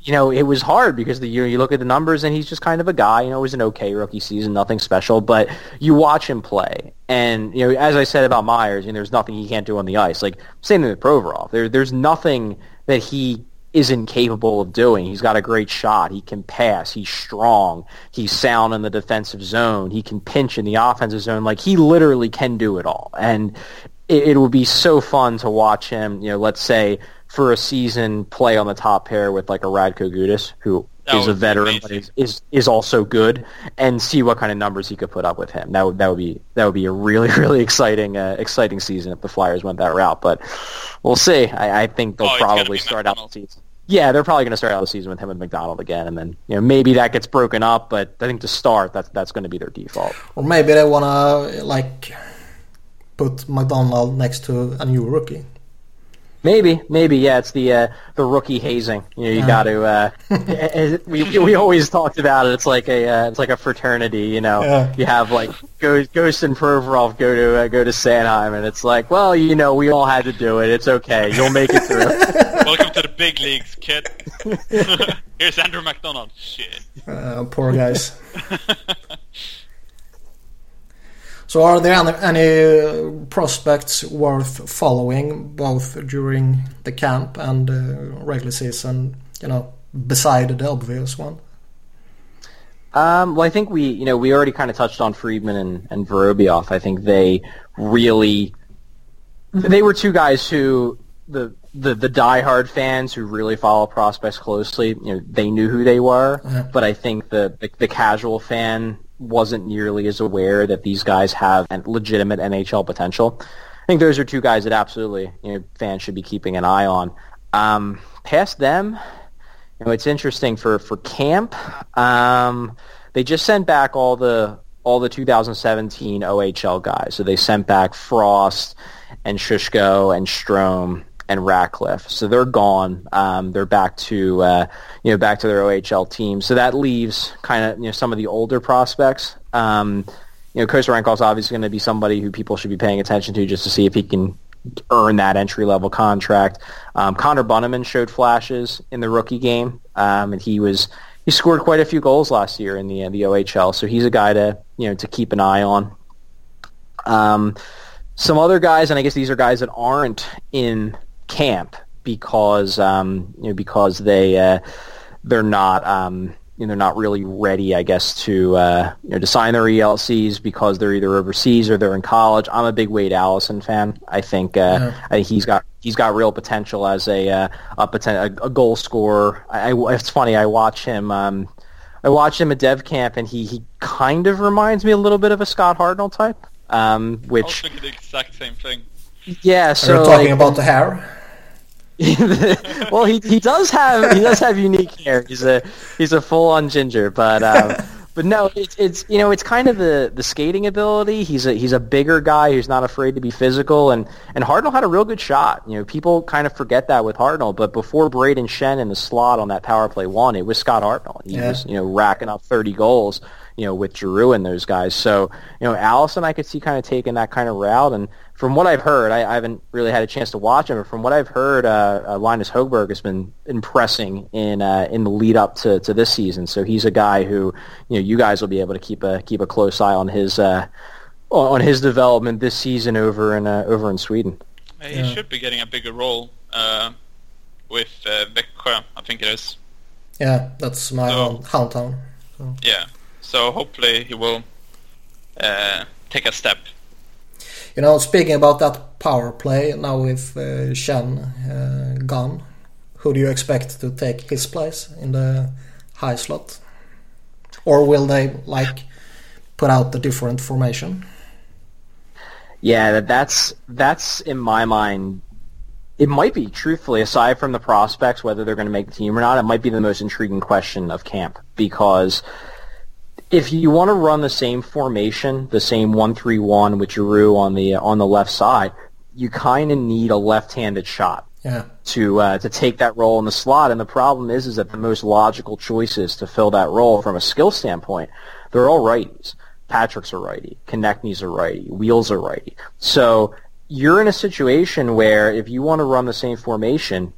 you know, it was hard because the, you, you look at the numbers and he's just kind of a guy. You know, it was an okay rookie season, nothing special. But you watch him play, and you know, as I said about Myers, you know, there's nothing he can't do on the ice. Like same thing with Provorov. There, there's nothing that he isn't capable of doing. He's got a great shot. He can pass. He's strong. He's sound in the defensive zone. He can pinch in the offensive zone. Like he literally can do it all. And it, it would be so fun to watch him. You know, let's say for a season play on the top pair with like a Radko Gudas, who That is a veteran but is, is is also good, and see what kind of numbers he could put up with him. That would that would be that would be a really (laughs) really exciting uh, exciting season if the Flyers went that route. But we'll see. I, I think they'll Oh, probably be start out the season. yeah, they're probably going to start out the season with him and MacDonald again, and then you know maybe that gets broken up. But I think to start, that's that's going to be their default. Or maybe they want to like put MacDonald next to a new rookie. Maybe, maybe, yeah. It's the uh, the rookie hazing. You know, you got to. Uh, (laughs) we we always talked about it. It's like a uh, it's like a fraternity. You know, Yeah. you have like Ghost, Ghost and Provorov go to uh, go to Sanheim, and it's like, well, you know, we all had to do it. It's okay. You'll make it through. (laughs) Welcome to the big leagues, kid. (laughs) Here's Andrew MacDonald. Shit. Uh, poor guys. So, are there any, any prospects worth following, both during the camp and uh, regular season? You know, beside the obvious one. Um, well, I think we, you know, we already kind of touched on Friedman and, and Vorobiev. I think they really, they were two guys who the the the diehard fans who really follow prospects closely, you know, they knew who they were. Yeah. But I think the, the the casual fan wasn't nearly as aware that these guys have legitimate NHL potential. I think those are two guys that absolutely, you know, fans should be keeping an eye on. Um, past them, you know, it's interesting for for camp. Um, they just sent back all the all the 2017 OHL guys. So they sent back Frost and Shushko and Strome and Ratcliffe. So they're gone. Um, they're back to uh, you know back to their OHL team. So that leaves kind of you know some of the older prospects. Um, you know, Kosorenkov's obviously going to be somebody who people should be paying attention to just to see if he can earn that entry level contract. Um, Connor Bunnaman showed flashes in the rookie game, um, and he was he scored quite a few goals last year in the uh, the OHL. So he's a guy to you know to keep an eye on. Um, some other guys, and I guess these are guys that aren't in camp because um, you know because they uh, they're not um, you know, they're not really ready, I guess, to uh, you know to sign their ELCs because they're either overseas or they're in college. I'm a big Wade Allison fan. I think uh, Yeah. I think he's got he's got real potential as a uh, a, poten- a, a goal scorer. I, I- it's funny. I watch him. Um, I watch him at Dev Camp, and he, he kind of reminds me a little bit of a Scott Hartnell type. Um, I was which thinking the exact same thing. yeah, Are so you talking like- about the hair? (laughs) well, he he does have he does have unique hair. He's a he's a full on ginger, but um, (laughs) but no, it's it's you know it's kind of the the skating ability. He's a he's a bigger guy who's not afraid to be physical, and and Hartnell had a real good shot. You know, people kind of forget that with Hartnell, but before Brayden Schenn in the slot on that power play one, it was Scott Hartnell. He Yeah. was you know racking up thirty goals. You know, with Giroux and those guys. So, you know, Allison, I could see kind of taking that kind of route. And from what I've heard, I, I haven't really had a chance to watch him, but from what I've heard, uh, uh, Linus Hogberg has been impressing in uh, in the lead up to, to this season. So he's a guy who, you know, you guys will be able to keep a keep a close eye on his uh, on his development this season over in uh, over in Sweden. He Yeah. should be getting a bigger role uh, with uh, Växjö, I think it is. Yeah, that's my So- hometown. So. Yeah. So hopefully he will uh, take a step. You know, speaking about that power play now with uh, Schenn uh, gone, who do you expect to take his place in the high slot? Or will they like put out the different formation? Yeah, that's that's in my mind. It might be, truthfully, aside from the prospects, whether they're going to make the team or not, it might be the most intriguing question of camp because if you want to run the same formation, the same one-three-one with Giroux on the on the left side, you kind of need a left-handed shot Yeah, to uh, to take that role in the slot. And the problem is, is that the most logical choices to fill that role from a skill standpoint, they're all righties. Patrick's a righty, Konecny's a righty, Wheels a righty. So you're in a situation where if you want to run the same formation,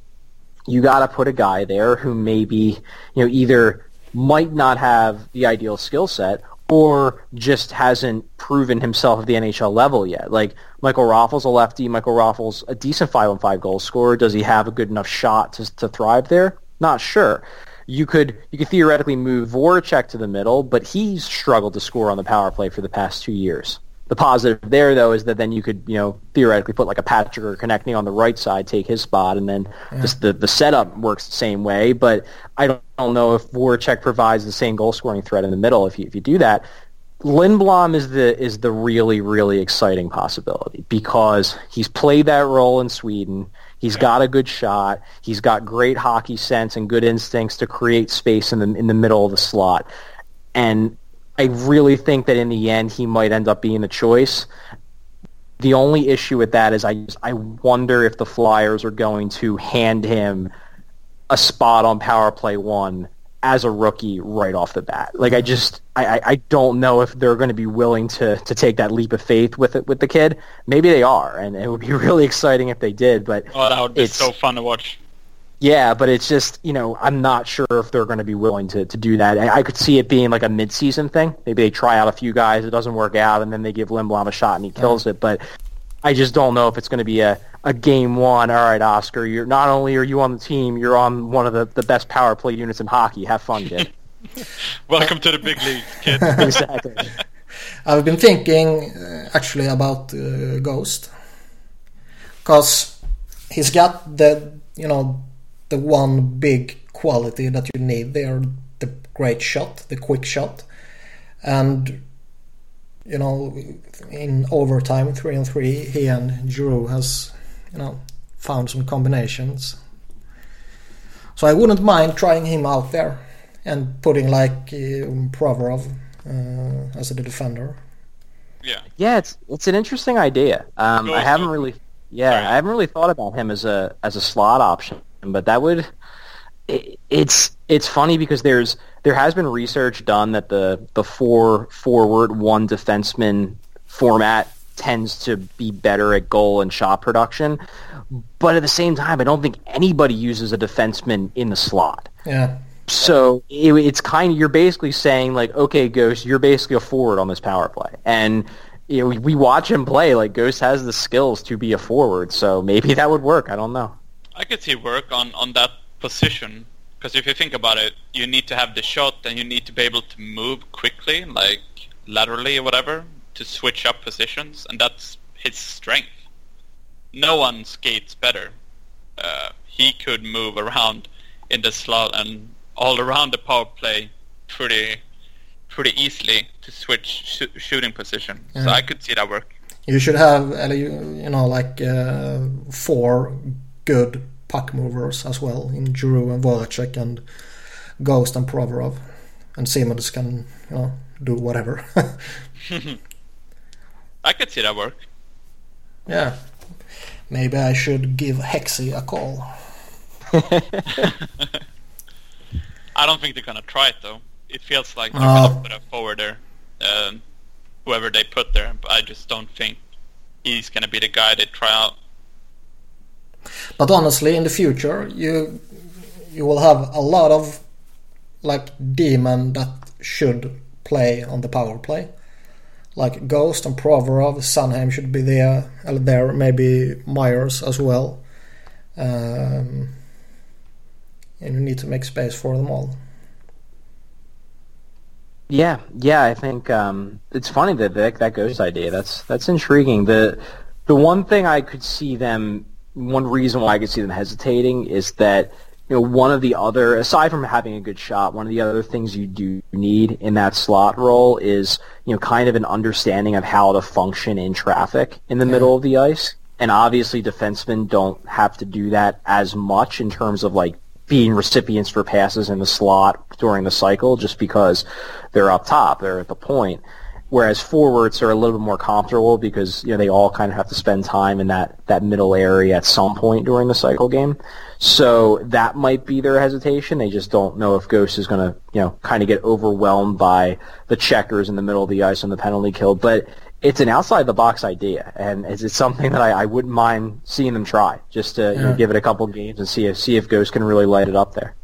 you got to put a guy there who maybe you know either might not have the ideal skill set or just hasn't proven himself at the NHL level yet. Like Michael Raffl's, a lefty. Michael Raffl's, a decent five on five goal scorer. Does he have a good enough shot to to thrive there? Not sure. You could you could theoretically move Voracek to the middle, but he's struggled to score on the power play for the past two years. The positive there, though, is that then you could, you know, theoretically put like a Patrick or Konecny on the right side, take his spot, and then just the the setup works the same way. But I don't, don't know if Voracek provides the same goal scoring threat in the middle. If you if you do that, Lindblom is the is the really really exciting possibility because he's played that role in Sweden. He's got a good shot. He's got great hockey sense and good instincts to create space in the in the middle of the slot. And I really think that in the end he might end up being a choice. The only issue with that is I just I wonder if the Flyers are going to hand him a spot on power play one as a rookie right off the bat. Like I just I, I don't know if they're going to be willing to to take that leap of faith with it with the kid. Maybe they are, and it would be (laughs) really exciting if they did. But oh, that would be so fun to watch. Yeah, but it's just you know I'm not sure if they're going to be willing to to do that. I, I could see it being like a mid season thing. Maybe they try out a few guys, it doesn't work out, and then they give Lindblom a shot and he kills it. But I just don't know if it's going to be a, a game one. All right, Oskar, you're not only are you on the team, you're on one of the, the best power play units in hockey. Have fun, kid. (laughs) Welcome to the big league, kid. (laughs) exactly. I've been thinking uh, actually about uh, Ghost because he's got the you know the one big quality that you need there, the great shot, the quick shot, and you know, in overtime, three and three, he and Giroux has, you know, found some combinations. So I wouldn't mind trying him out there and putting like uh, Provorov uh, as a defender. Yeah. Yeah, it's it's an interesting idea. Um, I haven't really, yeah, Sorry. I haven't really thought about him as a as a slot option, but that would. It, it's it's funny because there's there has been research done that the the four forward one defenseman format tends to be better at goal and shot production. But at the same time, I don't think anybody uses a defenseman in the slot. Yeah. So it, it's kind of you're basically saying like, okay, Ghost, you're basically a forward on this power play, and you know, we, we watch him play. Like Ghost has the skills to be a forward, so maybe that would work. I don't know. I could see work on on that position because if you think about it, you need to have the shot and you need to be able to move quickly, like laterally or whatever, to switch up positions, and that's his strength. No one skates better. Uh, he could move around in the slot and all around the power play pretty pretty easily to switch sh- shooting position. So I could see that work. You should have, you know, like uh, four good puck movers as well in Giroux and Voracek and Ghost and Provorov. And Simmonds can, you know, do whatever. (laughs) I could see that work. Yeah. Maybe I should give Hexy a call. (laughs) I don't think they're gonna try it though. It feels like they're uh, gonna put a forward there, um, whoever they put there. But I just don't think he's gonna be the guy they try out. But honestly, in the future, you you will have a lot of like D-men that should play on the power play. Like Ghost and Provorov, Sanheim should be there, there maybe Myers as well. Um, and you need to make space for them all. Yeah, yeah, I think um, it's funny that, that that Ghost idea. That's that's intriguing. The the one thing I could see them one reason why I could see them hesitating is that you know one of the other aside from having a good shot, one of the other things you do need in that slot role is you know kind of an understanding of how to function in traffic in the yeah. middle of the ice. And obviously, defensemen don't have to do that as much in terms of like being recipients for passes in the slot during the cycle, just because they're up top, they're at the point whereas forwards are a little bit more comfortable because you know they all kind of have to spend time in that that middle area at some point during the cycle game. So that might be their hesitation. They just don't know if Ghost is going to you know kind of get overwhelmed by the checkers in the middle of the ice on the penalty kill, but. It's an outside the box idea, and it's, it's something that I, I, wouldn't mind seeing them try, just to yeah. you know, give it a couple games and see if see if Ghost can really light it up there.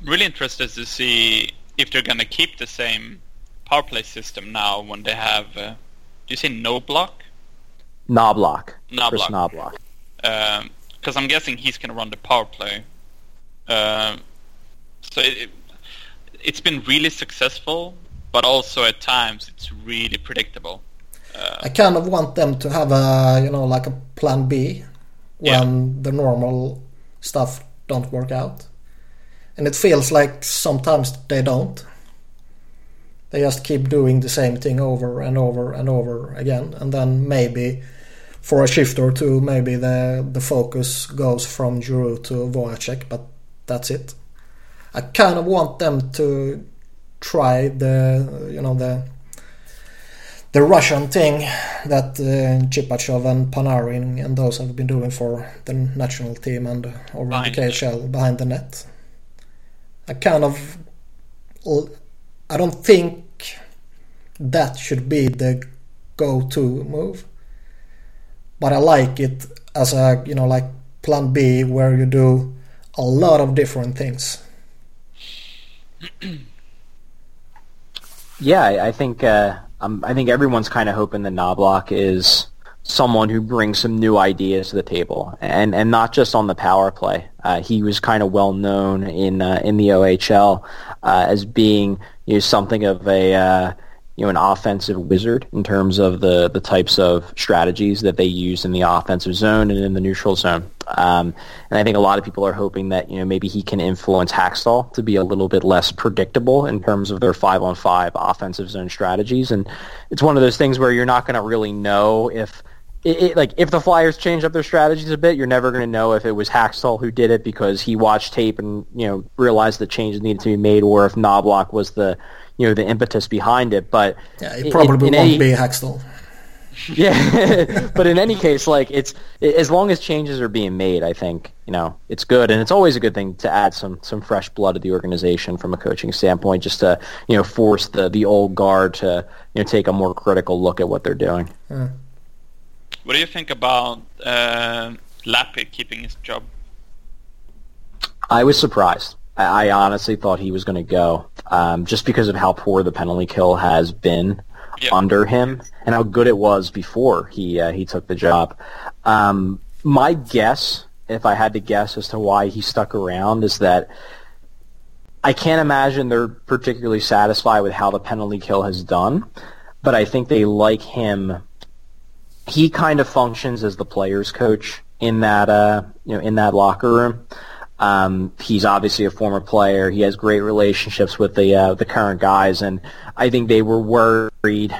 I'm really interested to see if they're going to keep the same power play system now when they have. Uh, do you say no block? Knoblauch. Knoblauch. Chris Knoblauch. Because um, I'm guessing he's going to run the power play. Uh, so it, it, it's been really successful, but also at times it's really predictable. Uh, I kind of want them to have a you know like a plan B when yeah. the normal stuff don't work out, and it feels like sometimes they don't. They just keep doing the same thing over and over and over again, and then maybe for a shift or two, maybe the the focus goes from Giroux to Voracek, but that's it. I kind of want them to try the you know the the Russian thing that uh, Shipachyov and Panarin and those have been doing for the national team and over behind the KHL behind the net. I kind of I don't think that should be the go-to move. But I like it as a you know like plan B where you do a lot of different things. (clears throat) yeah, I, think uh, um, I think everyone's kind of hoping that Knoblauch is someone who brings some new ideas to the table, and and not just on the power play. Uh, he was kind of well known in uh, in the OHL uh, as being know, something of a uh, you know an offensive wizard in terms of the the types of strategies that they use in the offensive zone and in the neutral zone. Um, and I think a lot of people are hoping that you know maybe he can influence Hakstol to be a little bit less predictable in terms of their five on five offensive zone strategies. And it's one of those things where you're not going to really know if it, it, like if the Flyers change up their strategies a bit, you're never going to know if it was Hakstol who did it because he watched tape and you know realized the changes needed to be made, or if Knoblauch was the you know the impetus behind it. But yeah, it probably in, in won't any, be Hakstol. (laughs) Yeah, (laughs) but in any case, like it's as long as changes are being made, I think you know it's good, and it's always a good thing to add some some fresh blood to the organization from a coaching standpoint, just to you know force the the old guard to you know take a more critical look at what they're doing. What do you think about uh, Lappy keeping his job? I was surprised. I, I honestly thought he was going to go, um, just because of how poor the penalty kill has been under him and how good it was before he uh, he took the job. Um, my guess, if I had to guess as to why he stuck around, is that I can't imagine they're particularly satisfied with how the penalty kill has done, but I think they like him. He kind of functions as the players' coach in that uh, you know in that locker room. Um, he's obviously a former player. He has great relationships with the uh, the current guys, and I think they were worried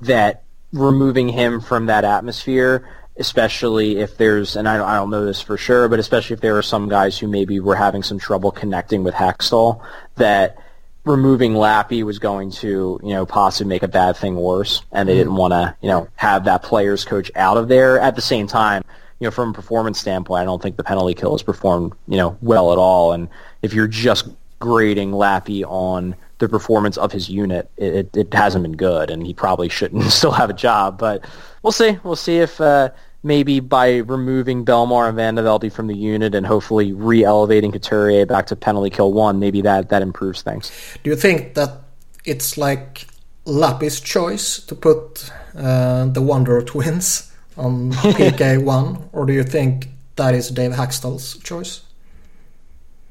that removing him from that atmosphere, especially if there's, and I don't, I don't know this for sure, but especially if there are some guys who maybe were having some trouble connecting with Hextall, that removing Lappy was going to, you know, possibly make a bad thing worse, and they didn't want to, you know, have that players coach out of there. At the same time, you know, from a performance standpoint, I don't think the penalty kill has performed, you know, well at all. And if you're just grading Lappy on the performance of his unit, it, it hasn't been good, and he probably shouldn't (laughs) still have a job. But we'll see. We'll see if uh, maybe by removing Bellemare and VandeVelde from the unit and hopefully re-elevating Couturier back to penalty kill one, maybe that, that improves things. Do you think that it's like Lappy's choice to put uh, the Wonder Twins on (laughs) PK1, or do you think that is Dave Hakstol's choice?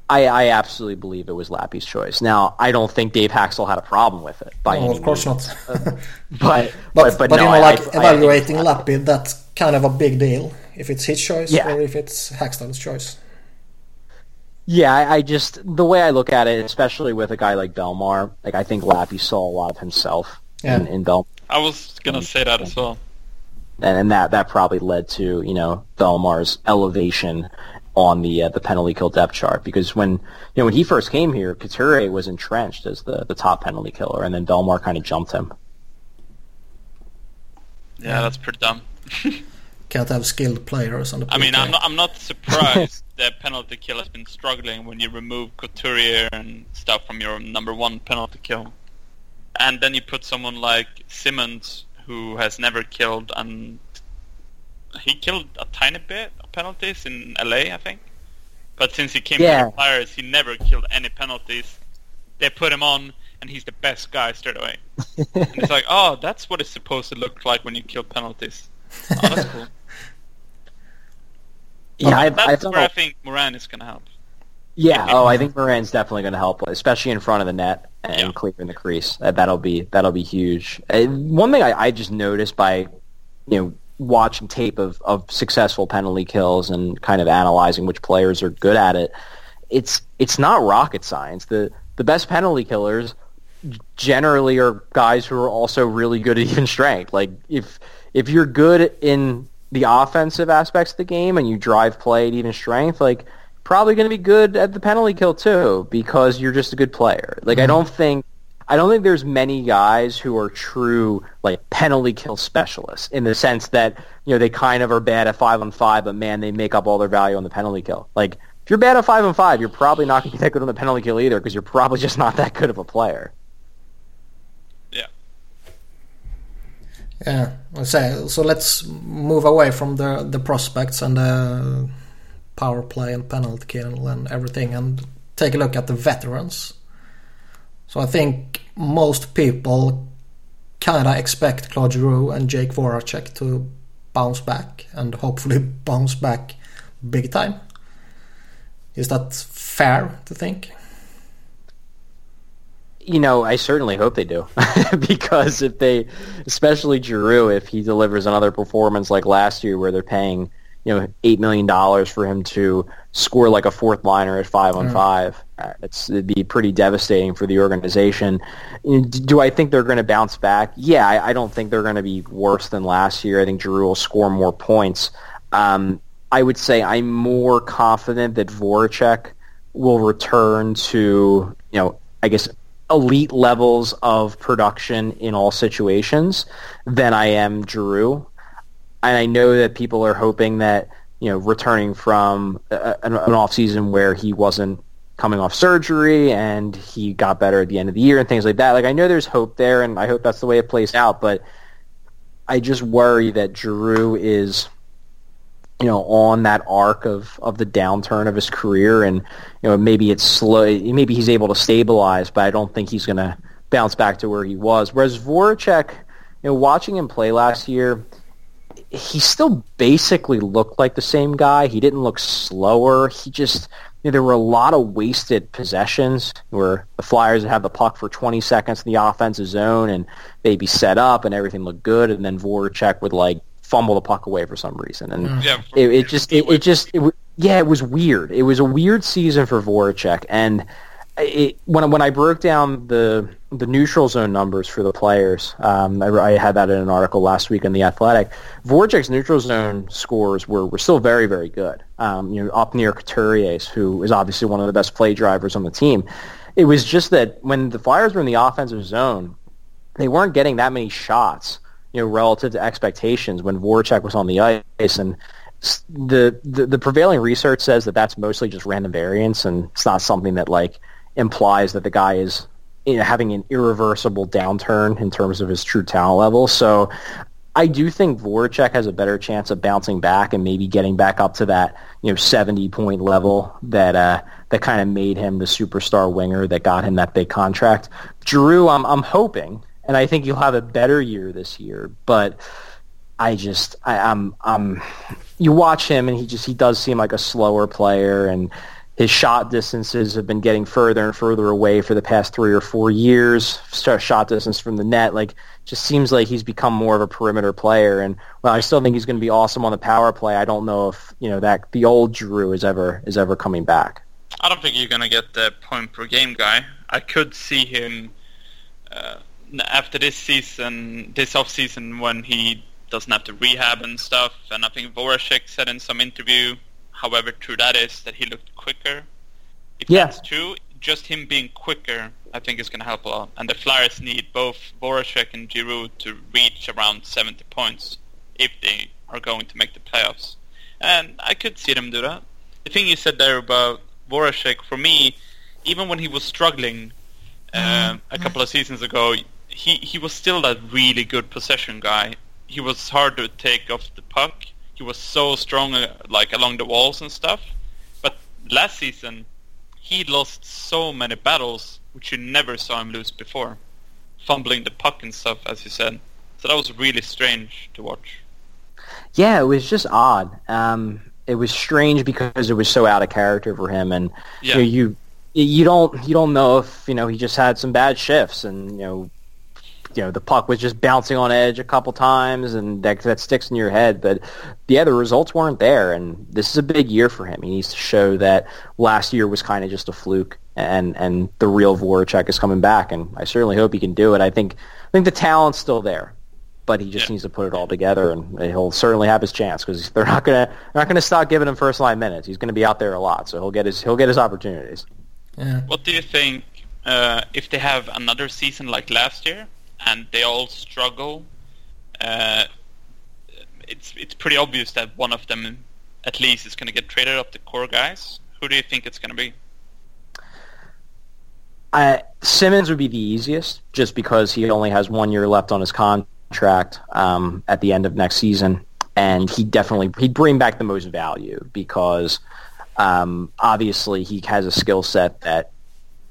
I, I, absolutely believe it was Lappy's choice. Now, I don't think Dave Hakstol had a problem with it. By no, of course not. (laughs) (laughs) but, but, but, but, but no, you know, like I, evaluating I Lappy, that's kind of a big deal. If it's his choice yeah. or if it's Hakstol's choice. Yeah, I, I, just the way I look at it, especially with a guy like Bellemare, like I think Lappy saw a lot of himself yeah. in, in Bellemare. I was gonna say that as well and, and that that probably led to you know Bellemare's elevation on the uh, the penalty kill depth chart because when you know when he first came here, Couturier was entrenched as the, the top penalty killer, and then Bellemare kind of jumped him. Yeah, that's pretty dumb. (laughs) Can't have skilled players on the. I mean, I'm not, I'm not surprised (laughs) that penalty kill has been struggling when you remove Couturier and stuff from your number one penalty kill, and then you put someone like Simmonds who has never killed and he killed a tiny bit of penalties in LA, I think. But since he came yeah. to the Flyers, he never killed any penalties. They put him on, and he's the best guy straight away. (laughs) and it's like, oh, that's what it's supposed to look like when you kill penalties. Oh, that's cool. (laughs) yeah, I, that's I where I think Morin is going to help. Yeah. Oh, I think Morin's definitely going to help, especially in front of the net and yeah. clearing the crease. That'll be that'll be huge. Uh, one thing I, I just noticed by you know watching tape of, of successful penalty kills and kind of analyzing which players are good at it, it's it's not rocket science. The the best penalty killers generally are guys who are also really good at even strength. Like if if you're good in the offensive aspects of the game and you drive play at even strength, like probably going to be good at the penalty kill too because you're just a good player. Like mm-hmm. I don't think I don't think there's many guys who are true like penalty kill specialists in the sense that you know they kind of are bad at five on five, but man, they make up all their value on the penalty kill. Like if you're bad at five on five, you're probably not going to be that good on the penalty kill either because you're probably just not that good of a player. Yeah. Yeah, I say so. Let's move away from the the prospects and the power play and penalty kill and everything, and take a look at the veterans. So I think most people kind of expect Claude Giroux and Jake Voracek to bounce back and hopefully (laughs) bounce back big time. Is that fair to think? You know, I certainly hope they do. (laughs) because if they, especially Giroux, if he delivers another performance like last year where they're paying you know eight million dollars for him to score like a fourth liner at five on mm. five. Uh, it's it'd be pretty devastating for the organization. Do I think they're going to bounce back? Yeah, I, I don't think they're going to be worse than last year. I think Giroux will score more points. Um, I would say I'm more confident that Voracek will return to you know I guess elite levels of production in all situations than I am Drew. and I know that people are hoping that you know returning from a, an, an off season where he wasn't coming off surgery and he got better at the end of the year and things like that. Like I know there's hope there, and I hope that's the way it plays out. But I just worry that Drew is you know on that arc of of the downturn of his career, and you know maybe it's slow. Maybe he's able to stabilize, but I don't think he's going to bounce back to where he was. Whereas Voracek, you know, watching him play last year he still basically looked like the same guy. He didn't look slower. He just you know, there were a lot of wasted possessions where the Flyers would have the puck for 20 seconds in the offensive zone and they'd be set up and everything looked good, and then Voracek would like fumble the puck away for some reason, and mm. yeah, it, it, just it, it just it, yeah, it was weird. It was a weird season for Voracek, and it, when when I broke down the the neutral zone numbers for the players, um, I, I, had that in an article last week in the Athletic. Voracek's neutral zone scores were, were still very very good. Um, you know, up near Couturier's, who is obviously one of the best play drivers on the team. It was just that when the Flyers were in the offensive zone, they weren't getting that many shots. You know, relative to expectations when Voracek was on the ice, and the, the the prevailing research says that that's mostly just random variance, and it's not something that like implies that the guy is you know, having an irreversible downturn in terms of his true talent level. So I do think Voracek has a better chance of bouncing back and maybe getting back up to that you know 70 point level that uh, that kind of made him the superstar winger that got him that big contract. Drew, I'm I'm hoping, and I think he'll have a better year this year, but. I just I, I'm I'm you watch him and he just he does seem like a slower player and his shot distances have been getting further and further away for the past three or four years. Shot distance from the net, like, just seems like he's become more of a perimeter player. And well, I still think he's going to be awesome on the power play. I don't know if you know that the old Drew is ever is ever coming back. I don't think you're going to get the point per game guy. I could see him uh, after this season, this off season, when he doesn't have to rehab and stuff. And I think Voracek said in some interview however true that is, that he looked quicker. If yeah. that's true, just him being quicker, I think is going to help a lot. And the Flyers need both Voracek and Giroux to reach around 70 points if they are going to make the playoffs. And I could see them do that. The thing you said there about Voracek, for me, even when he was struggling uh, a couple of seasons ago, he, he was still that really good possession guy. He was hard to take off the puck he was so strong, uh, like along the walls and stuff. But last season, he lost so many battles which you never saw him lose before, fumbling the puck and stuff, as you said. So that was really strange to watch. Yeah, it was just odd. Um, it was strange because it was so out of character for him, and yeah. you, know, you you don't you don't know if you know he just had some bad shifts, and you know you know the puck was just bouncing on edge a couple times, and that that sticks in your head. But yeah, the results weren't there, and this is a big year for him. He needs to show that last year was kind of just a fluke, and and the real Voracek is coming back, and I certainly hope he can do it. I think I think the talent's still there, but he just Yeah. needs to put it all together, and he'll certainly have his chance because they're not gonna they're not gonna stop giving him first line minutes. He's gonna be out there a lot, so he'll get his he'll get his opportunities. Yeah. What do you think uh, if they have another season like last year and they all struggle? Uh, it's it's pretty obvious that one of them at least is going to get traded up the core guys. Who do you think it's going to be? I, Simmonds would be the easiest, just because he only has one year left on his contract um, at the end of next season, and he definitely he'd bring back the most value because um, obviously he has a skill set that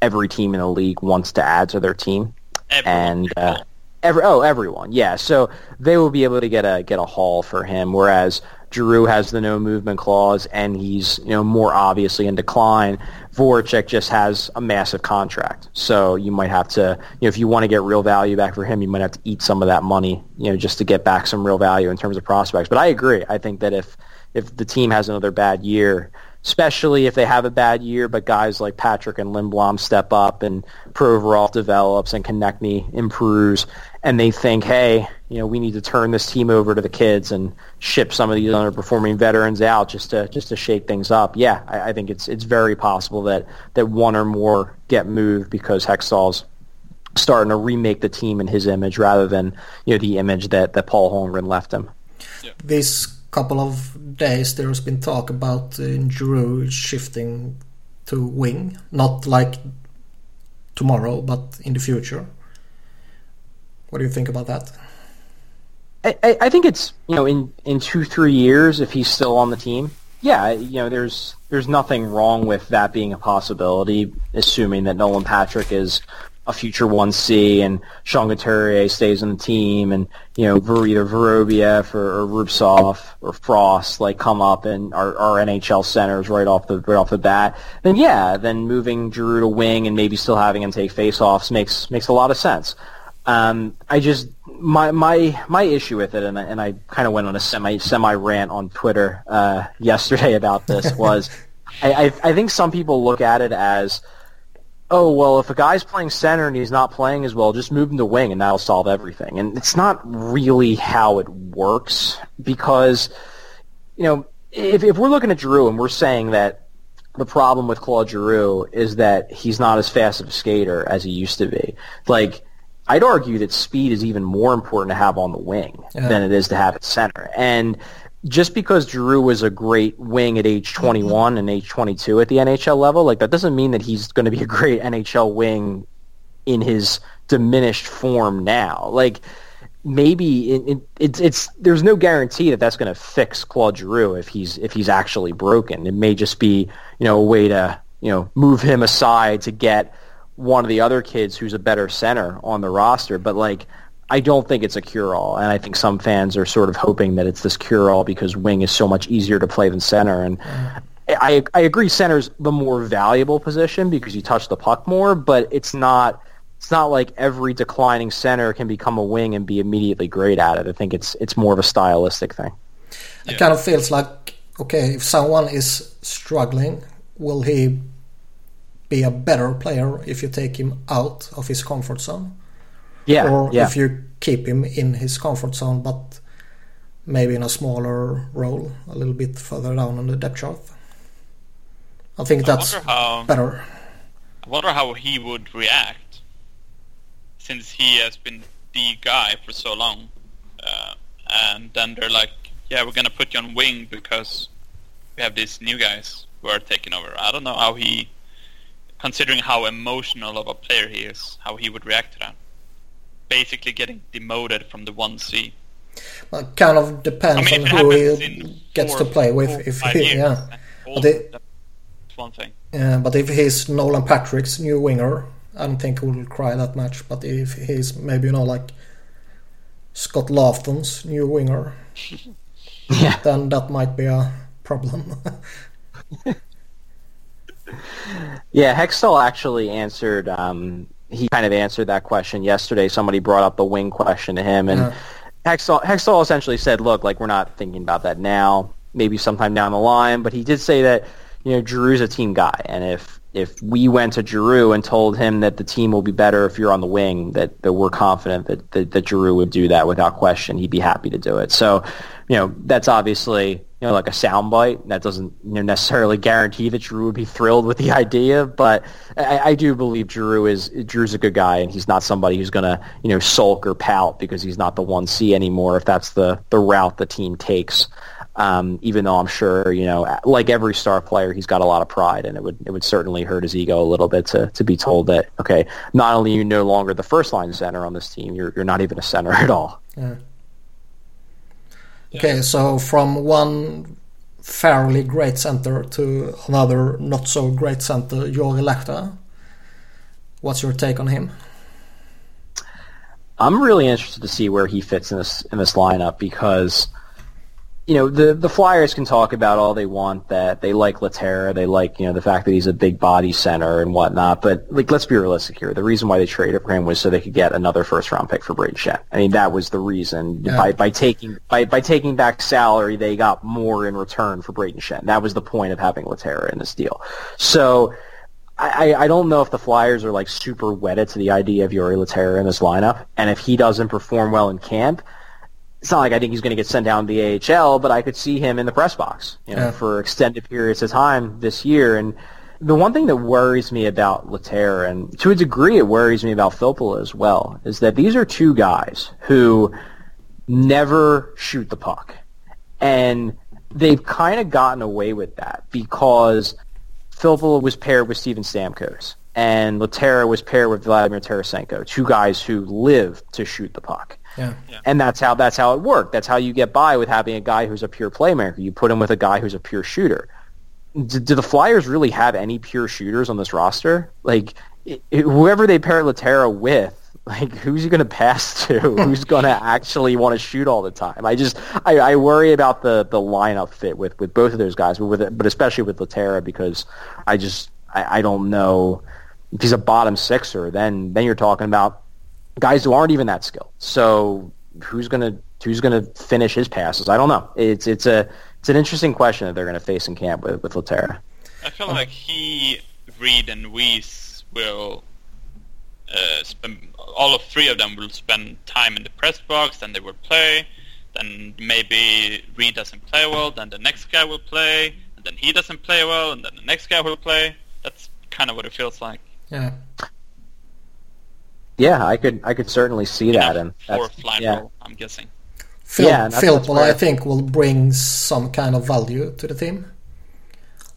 every team in the league wants to add to their team, Everyone. and uh, every oh everyone yeah, so they will be able to get a get a haul for him, whereas. Drew has the no movement clause, and he's you know more obviously in decline. Voracek just has a massive contract, so you might have to you know if you want to get real value back for him, you might have to eat some of that money you know just to get back some real value in terms of prospects. But I agree. I think that if if the team has another bad year, especially if they have a bad year, but guys like Patrick and Lindblom step up and Provorov develops and Konecny improves, and they think, hey, you know, we need to turn this team over to the kids and ship some of these underperforming veterans out just to just to shake things up. Yeah, I, I think it's it's very possible that that one or more get moved because Hextall's starting to remake the team in his image rather than you know the image that that Paul Holmgren left him. This couple of days there's been talk about uh, Giroux shifting to wing, not like tomorrow, but in the future. What do you think about that? I, I I think it's you know in in two three years if he's still on the team, yeah, you know there's there's nothing wrong with that being a possibility, assuming that Nolan Patrick is a future one C and Sean Couturier stays on the team, and you know either Vorobiev or, or or Frost like come up and are, are NHL centers right off the right off the bat. Then yeah, then moving Giroux to wing and maybe still having him take faceoffs makes makes a lot of sense. Um, I just my my my issue with it, and I, and I kind of went on a semi semi rant on Twitter uh, (laughs) yesterday about this was, (laughs) I, I I think some people look at it as, oh well, if a guy's playing center and he's not playing as well, just move him to wing and that'll solve everything, and it's not really how it works because, you know, if if we're looking at Giroux and we're saying that the problem with Claude Giroux is that he's not as fast of a skater as he used to be. Like, I'd argue that speed is even more important to have on the wing Yeah. than it is to have at center. And just because Giroux was a great wing at age mm-hmm. 21 and age 22 at the NHL level, like that doesn't mean that he's going to be a great NHL wing in his diminished form now. Like maybe it, it, it's it's there's no guarantee that that's going to fix Claude Giroux if he's if he's actually broken. It may just be you know a way to you know move him aside to get one of the other kids who's a better center on the roster. But like I don't think it's a cure-all, and I think some fans are sort of hoping that it's this cure-all because wing is so much easier to play than center. And mm-hmm. I I agree, center's the more valuable position because you touch the puck more, but it's not. It's not like every declining center can become a wing and be immediately great at it. I think it's it's more of a stylistic thing. It kind of feels like okay, if someone is struggling, will he be a better player if you take him out of his comfort zone? Yeah, or yeah. if you keep him in his comfort zone but maybe in a smaller role, a little bit further down on the depth chart? I think that's wonder how better. I wonder how he would react since he has been the guy for so long. Uh, and then they're like, "Yeah, we're gonna put you on wing because we have these new guys who are taking over." I don't know how he, considering how emotional of a player he is, how he would react to that. Basically, getting demoted from the one C. Well, it kind of depends I mean, on who he gets four- to play with. four, If he, years, yeah, then But they- that's one thing. Yeah, but if he's Nolan Patrick's new winger, I don't think he will cry that much. But if he's maybe you know like Scott Laughton's new winger, (laughs) Yeah. then that might be a problem. (laughs) Yeah, Hextall actually answered. Um, he kind of answered that question yesterday. Somebody brought up the wing question to him, and Yeah. Hextall, Hextall essentially said, "Look, like we're not thinking about that now. Maybe sometime down the line." But he did say that you know Giroux's a team guy, and if if we went to Giroux and told him that the team will be better if you're on the wing, that, that we're confident that, that, that Giroux would do that without question. He'd be happy to do it. So, you know, that's obviously, you know, like a soundbite. That doesn't you know, necessarily guarantee that Giroux would be thrilled with the (laughs) idea, but I, I do believe Giroux is, Giroux's a good guy and he's not somebody who's going to, you know, sulk or pout because he's not the 1C anymore if that's the, the route the team takes. Um, even though I'm sure, you know, like every star player, he's got a lot of pride, and it would it would certainly hurt his ego a little bit to, to be told that okay, not only are you no longer the first line center on this team, you're you're not even a center (laughs) at all. Yeah. Okay, so from one fairly great center to another not so great center, Jori Lehtera. What's your take on him? I'm really interested to see where he fits in this in this lineup because you know, the the Flyers can talk about all they want that they like Lehtera, they like you know the fact that he's a big body center and whatnot. But like, let's be realistic here. The reason why they traded for him was so they could get another first round pick for Brayden Schenn. I mean, that was the reason. Yeah. By by taking by by taking back salary, they got more in return for Brayden Schenn. That was the point of having Lehtera in this deal. So. I, I don't know if the Flyers are like super wedded to the idea of Jori Lehtera in this lineup, and if he doesn't perform well in camp, it's not like I think he's going to get sent down to the AHL, but I could see him in the press box, you know, yeah. for extended periods of time this year. And the one thing that worries me about Lehtera, and to a degree it worries me about Filppula as well, is that these are two guys who never shoot the puck. And they've kind of gotten away with that because Filppula was paired with Steven Stamkos and Lehtera was paired with Vladimir Tarasenko, two guys who live to shoot the puck. And that's how that's how it worked. That's how you get by with having a guy who's a pure playmaker. You put him with a guy who's a pure shooter. Do, do the Flyers really have any pure shooters on this roster? Like it, it, whoever they pair Lehtera with, like who's he going to pass (laughs) to? who's going to actually want to shoot all the time? I just I, I worry about the the lineup fit with with both of those guys, but with but especially with Lehtera because I just I, I don't know if he's a bottom sixer. Then then you're talking about guys who aren't even that skilled. So who's gonna who's gonna finish his passes? I don't know. It's it's a it's an interesting question that they're gonna face in camp with with Lehtera. I feel like he, Read, and Weise will uh, spend all of three of them will spend time in the press box. Then they will play. Then maybe Read doesn't play well. Then the next guy will play. And then he doesn't play well. And then the next guy will play. That's kind of what it feels like. Yeah. Yeah, I could I could certainly see that, and for flight yeah. Roll, I'm guessing. Phil, yeah, Phil I think, will bring some kind of value to the team.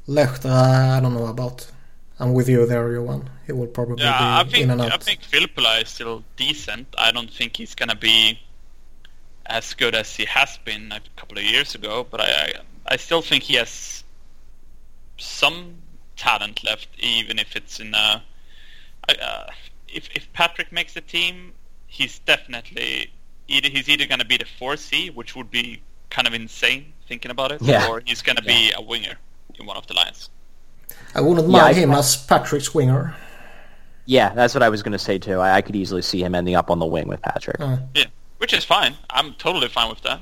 Lehtera, I don't know about. I'm with you there, Johan. He will probably yeah, be I think, in and out. I think Filppula is still decent. I don't think he's gonna be as good as he has been a couple of years ago, but I I, I still think he has some talent left, even if it's in a. Uh, if if Patrick makes the team, he's definitely either he's either going to be the 4C, which would be kind of insane thinking about it, yeah. or he's going to be yeah. a winger in one of the lines. I wouldn't mind yeah, him I, as Patrick's winger. Yeah, that's what I was going to say too. I, I, could easily see him ending up on the wing with Patrick. Uh. Yeah, which is fine. I'm totally fine with that.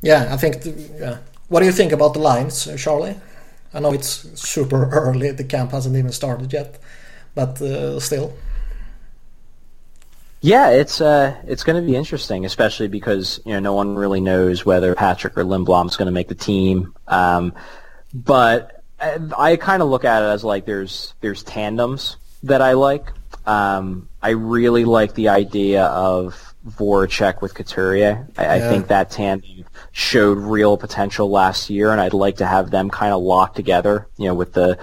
Yeah, I think. The, yeah. What do you think about the lines, Charlie? I know it's super (laughs) early, the camp hasn't even started yet, but uh, still. Yeah, it's uh, it's going to be interesting, especially because you know no one really knows whether Patrick or Lindblom is going to make the team. Um, but I, I kind of look at it as like there's there's tandems that I like. Um, I really like the idea of Voracek with Couturier. I, yeah. I think that tandem showed real potential last year, and I'd like to have them kind of locked together. You know, with the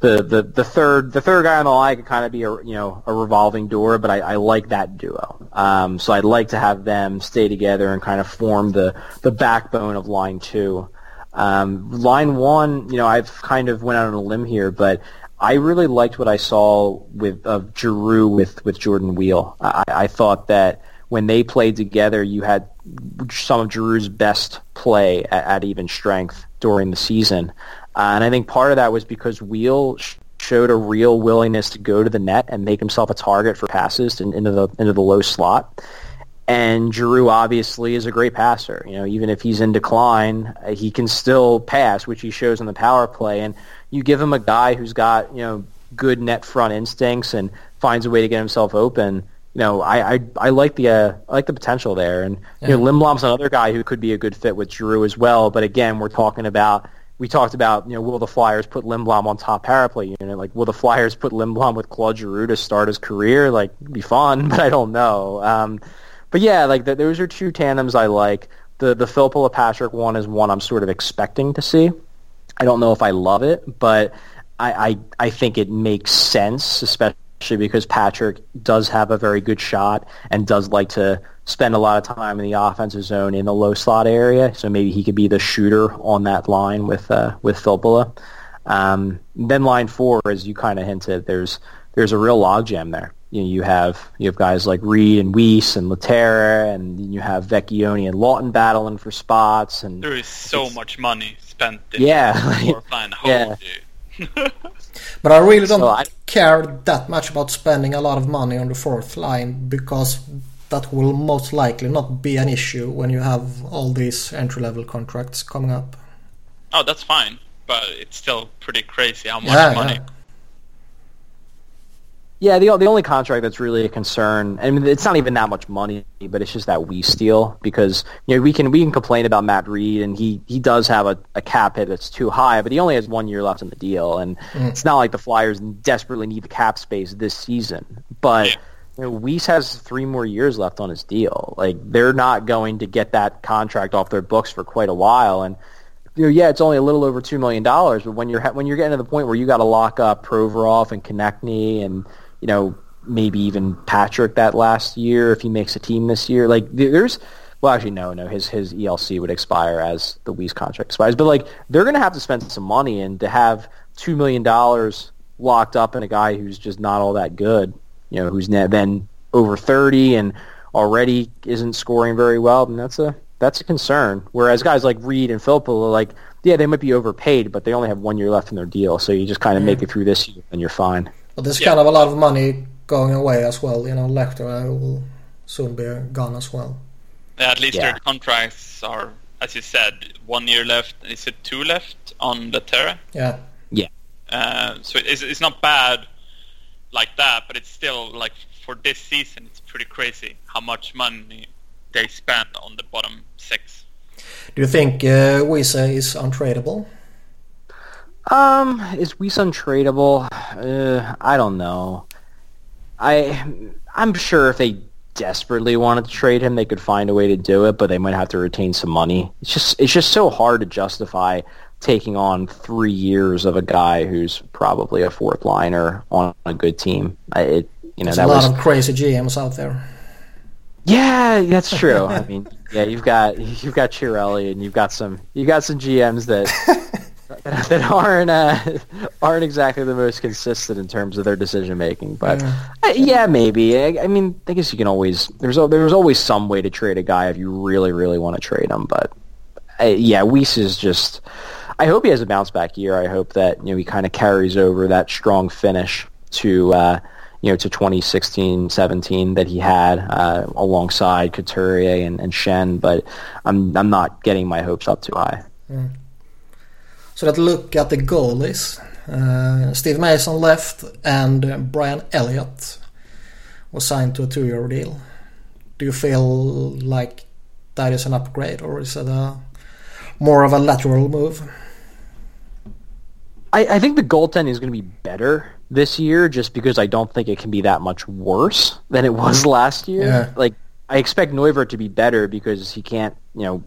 the, the, the third the third guy on the line could kind of be a you know a revolving door, but I, I like that duo. Um, so I'd like to have them stay together and kind of form the the backbone of line two. Um, line one, you know, I've kind of went out on a limb here, but I really liked what I saw with of Giroux with with Jordan Weal. I, I thought that when they played together, you had some of Giroux's best play at, at even strength during the season. Uh, and I think part of that was because Weal sh- showed a real willingness to go to the net and make himself a target for passes in, into the into the low slot. And Giroux obviously is a great passer. You know, even if he's in decline, uh, he can still pass, which he shows in the power play. And you give him a guy who's got you know good net front instincts and finds a way to get himself open. You know, I I, I like the uh, I like the potential there. And yeah. you know, Lindblom's another guy who could be a good fit with Giroux as well. But again, we're talking about we talked about, you know, will the Flyers put Lindblom on top power play unit? Like, will the Flyers put Lindblom with Claude Giroux to start his career? Like, be fun, (laughs) but I don't know. Um, but yeah, like the, those are two tandems I like. The the Filppula Patrick one is one I'm sort of expecting to see. I don't know if I love it, but I, I I think it makes sense, especially because Patrick does have a very good shot and does like to spend a lot of time in the offensive zone in the low slot area. So maybe he could be the shooter on that line with uh, with Filppula. Um, then line four, as you kind of hinted, there's there's a real logjam there. You, know, you have you have guys like Read and Weise and Lehtera, and you have Vecchione and Laughton battling for spots. And there is so much money spent. In yeah, (laughs) yeah. (laughs) but I really don't so I, care that much about spending a lot of money on the fourth line because that will most likely not be an issue when you have all these entry level contracts coming up. Oh, that's fine, but it's still pretty crazy how much yeah, money. Yeah. Yeah, the the only contract that's really a concern, I mean, it's not even that much money, but it's just that Weise deal because you know we can we can complain about Matt Read and he he does have a, a cap hit that's too high, but he only has one year left in the deal, and mm. it's not like the Flyers desperately need the cap space this season. But yeah. you know, Weise has three more years left on his deal. Like they're not going to get that contract off their books for quite a while, and you know, yeah, it's only a little over two million dollars, but when you're when you're getting to the point where you got to lock up Provorov and Konecny and you know, maybe even Patrick that last year if he makes a team this year. Like there's well actually no no his his ELC would expire as the Weise contract expires. But like they're gonna have to spend some money and to have two million dollars locked up in a guy who's just not all that good, you know, who's then over thirty and already isn't scoring very well, and that's a that's a concern. Whereas guys like Read and Philip are like, yeah, they might be overpaid, but they only have one year left in their deal, so you just kind of mm. make it through this year and you're fine. But there's yeah. kind of a lot of money going away as well. You know, Lehtera will soon be gone as well. Yeah, at least yeah. their contracts are, as you said, one year left. Is it two left on Lehtera? Yeah. Yeah. Uh, so it's, it's not bad like that, but it's still like for this season, it's pretty crazy how much money they spend on the bottom six. Do you think uh, Weise is untradeable? Um, is Weise untradeable? Uh, I don't know. I I'm sure if they desperately wanted to trade him, they could find a way to do it, but they might have to retain some money. It's just it's just so hard to justify taking on three years of a guy who's probably a fourth liner on a good team. It you know There's that a lot was, of crazy GMs out there. Yeah, that's true. (laughs) I mean, yeah, you've got you've got Chiarelli and you've got some you got some GMs that (laughs) that aren't uh, aren't exactly the most consistent in terms of their decision making. But yeah. Uh, yeah, maybe. I, I, mean, I guess you can always there's there's always some way to trade a guy if you really really want to trade him. But uh, yeah, Weise is just. I hope he has a bounce back year. I hope that you know he kind of carries over that strong finish to uh, you know to 2016-17 that he had uh, alongside Couturier and, and Schenn. But I'm I'm not getting my hopes up too high. Mm. So let's look at the goalies. Uh, Steve Mason left and Brian Elliott was signed to a two-year deal. Do you feel like that is an upgrade or is it a more of a lateral move? I, I think the goaltending is going to be better this year just because I don't think it can be that much worse than it was (laughs) last year. Yeah. Like I expect Neuvirth to be better because he can't, you know,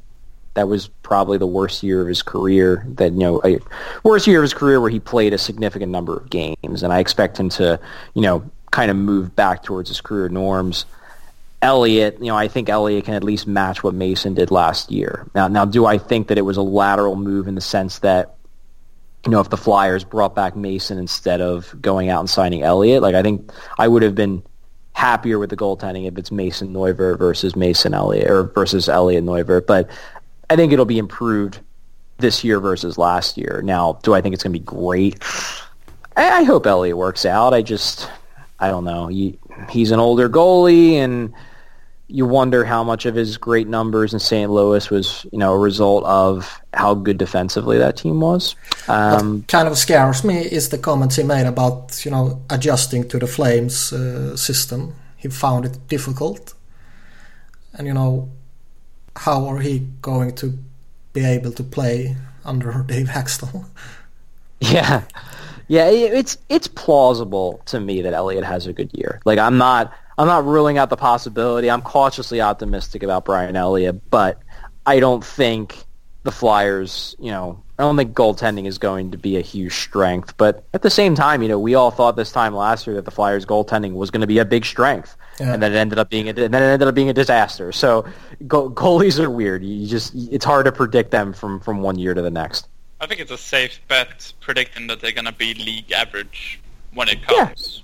that was probably the worst year of his career. That you know, a worst year of his career where he played a significant number of games, and I expect him to, you know, kind of move back towards his career norms. Elliott, you know, I think Elliott can at least match what Mason did last year. Now, now, do I think that it was a lateral move in the sense that, you know, if the Flyers brought back Mason instead of going out and signing Elliott, like I think I would have been happier with the goaltending if it's Mason Neuvirth versus Mason Elliott or versus Elliott Neuvirth. But I think it'll be improved this year versus last year. Now, do I think it's going to be great? I, I, hope Elliott works out. I just, I don't know. He, he's an older goalie, and you wonder how much of his great numbers in St. Louis was, you know, a result of how good defensively that team was. Um, what kind of scares me is the comments he made about, you know, adjusting to the Flames uh, system. He found it difficult. And, you know, how are he going to be able to play under (laughs) Dave Hakstol? Yeah. Yeah, it's it's plausible to me that Elliott has a good year. Like I'm not I'm not ruling out the possibility. I'm cautiously optimistic about Brian Elliott, but I don't think the Flyers, you know, I don't think goaltending is going to be a huge strength. But at the same time, you know, we all thought this time last year that the Flyers goaltending was going to be a big strength, yeah. and then it ended up being a, and then it ended up being a disaster. So go, goalies are weird. You just it's hard to predict them from from one year to the next. I think it's a safe bet predicting that they're going to be league average when it comes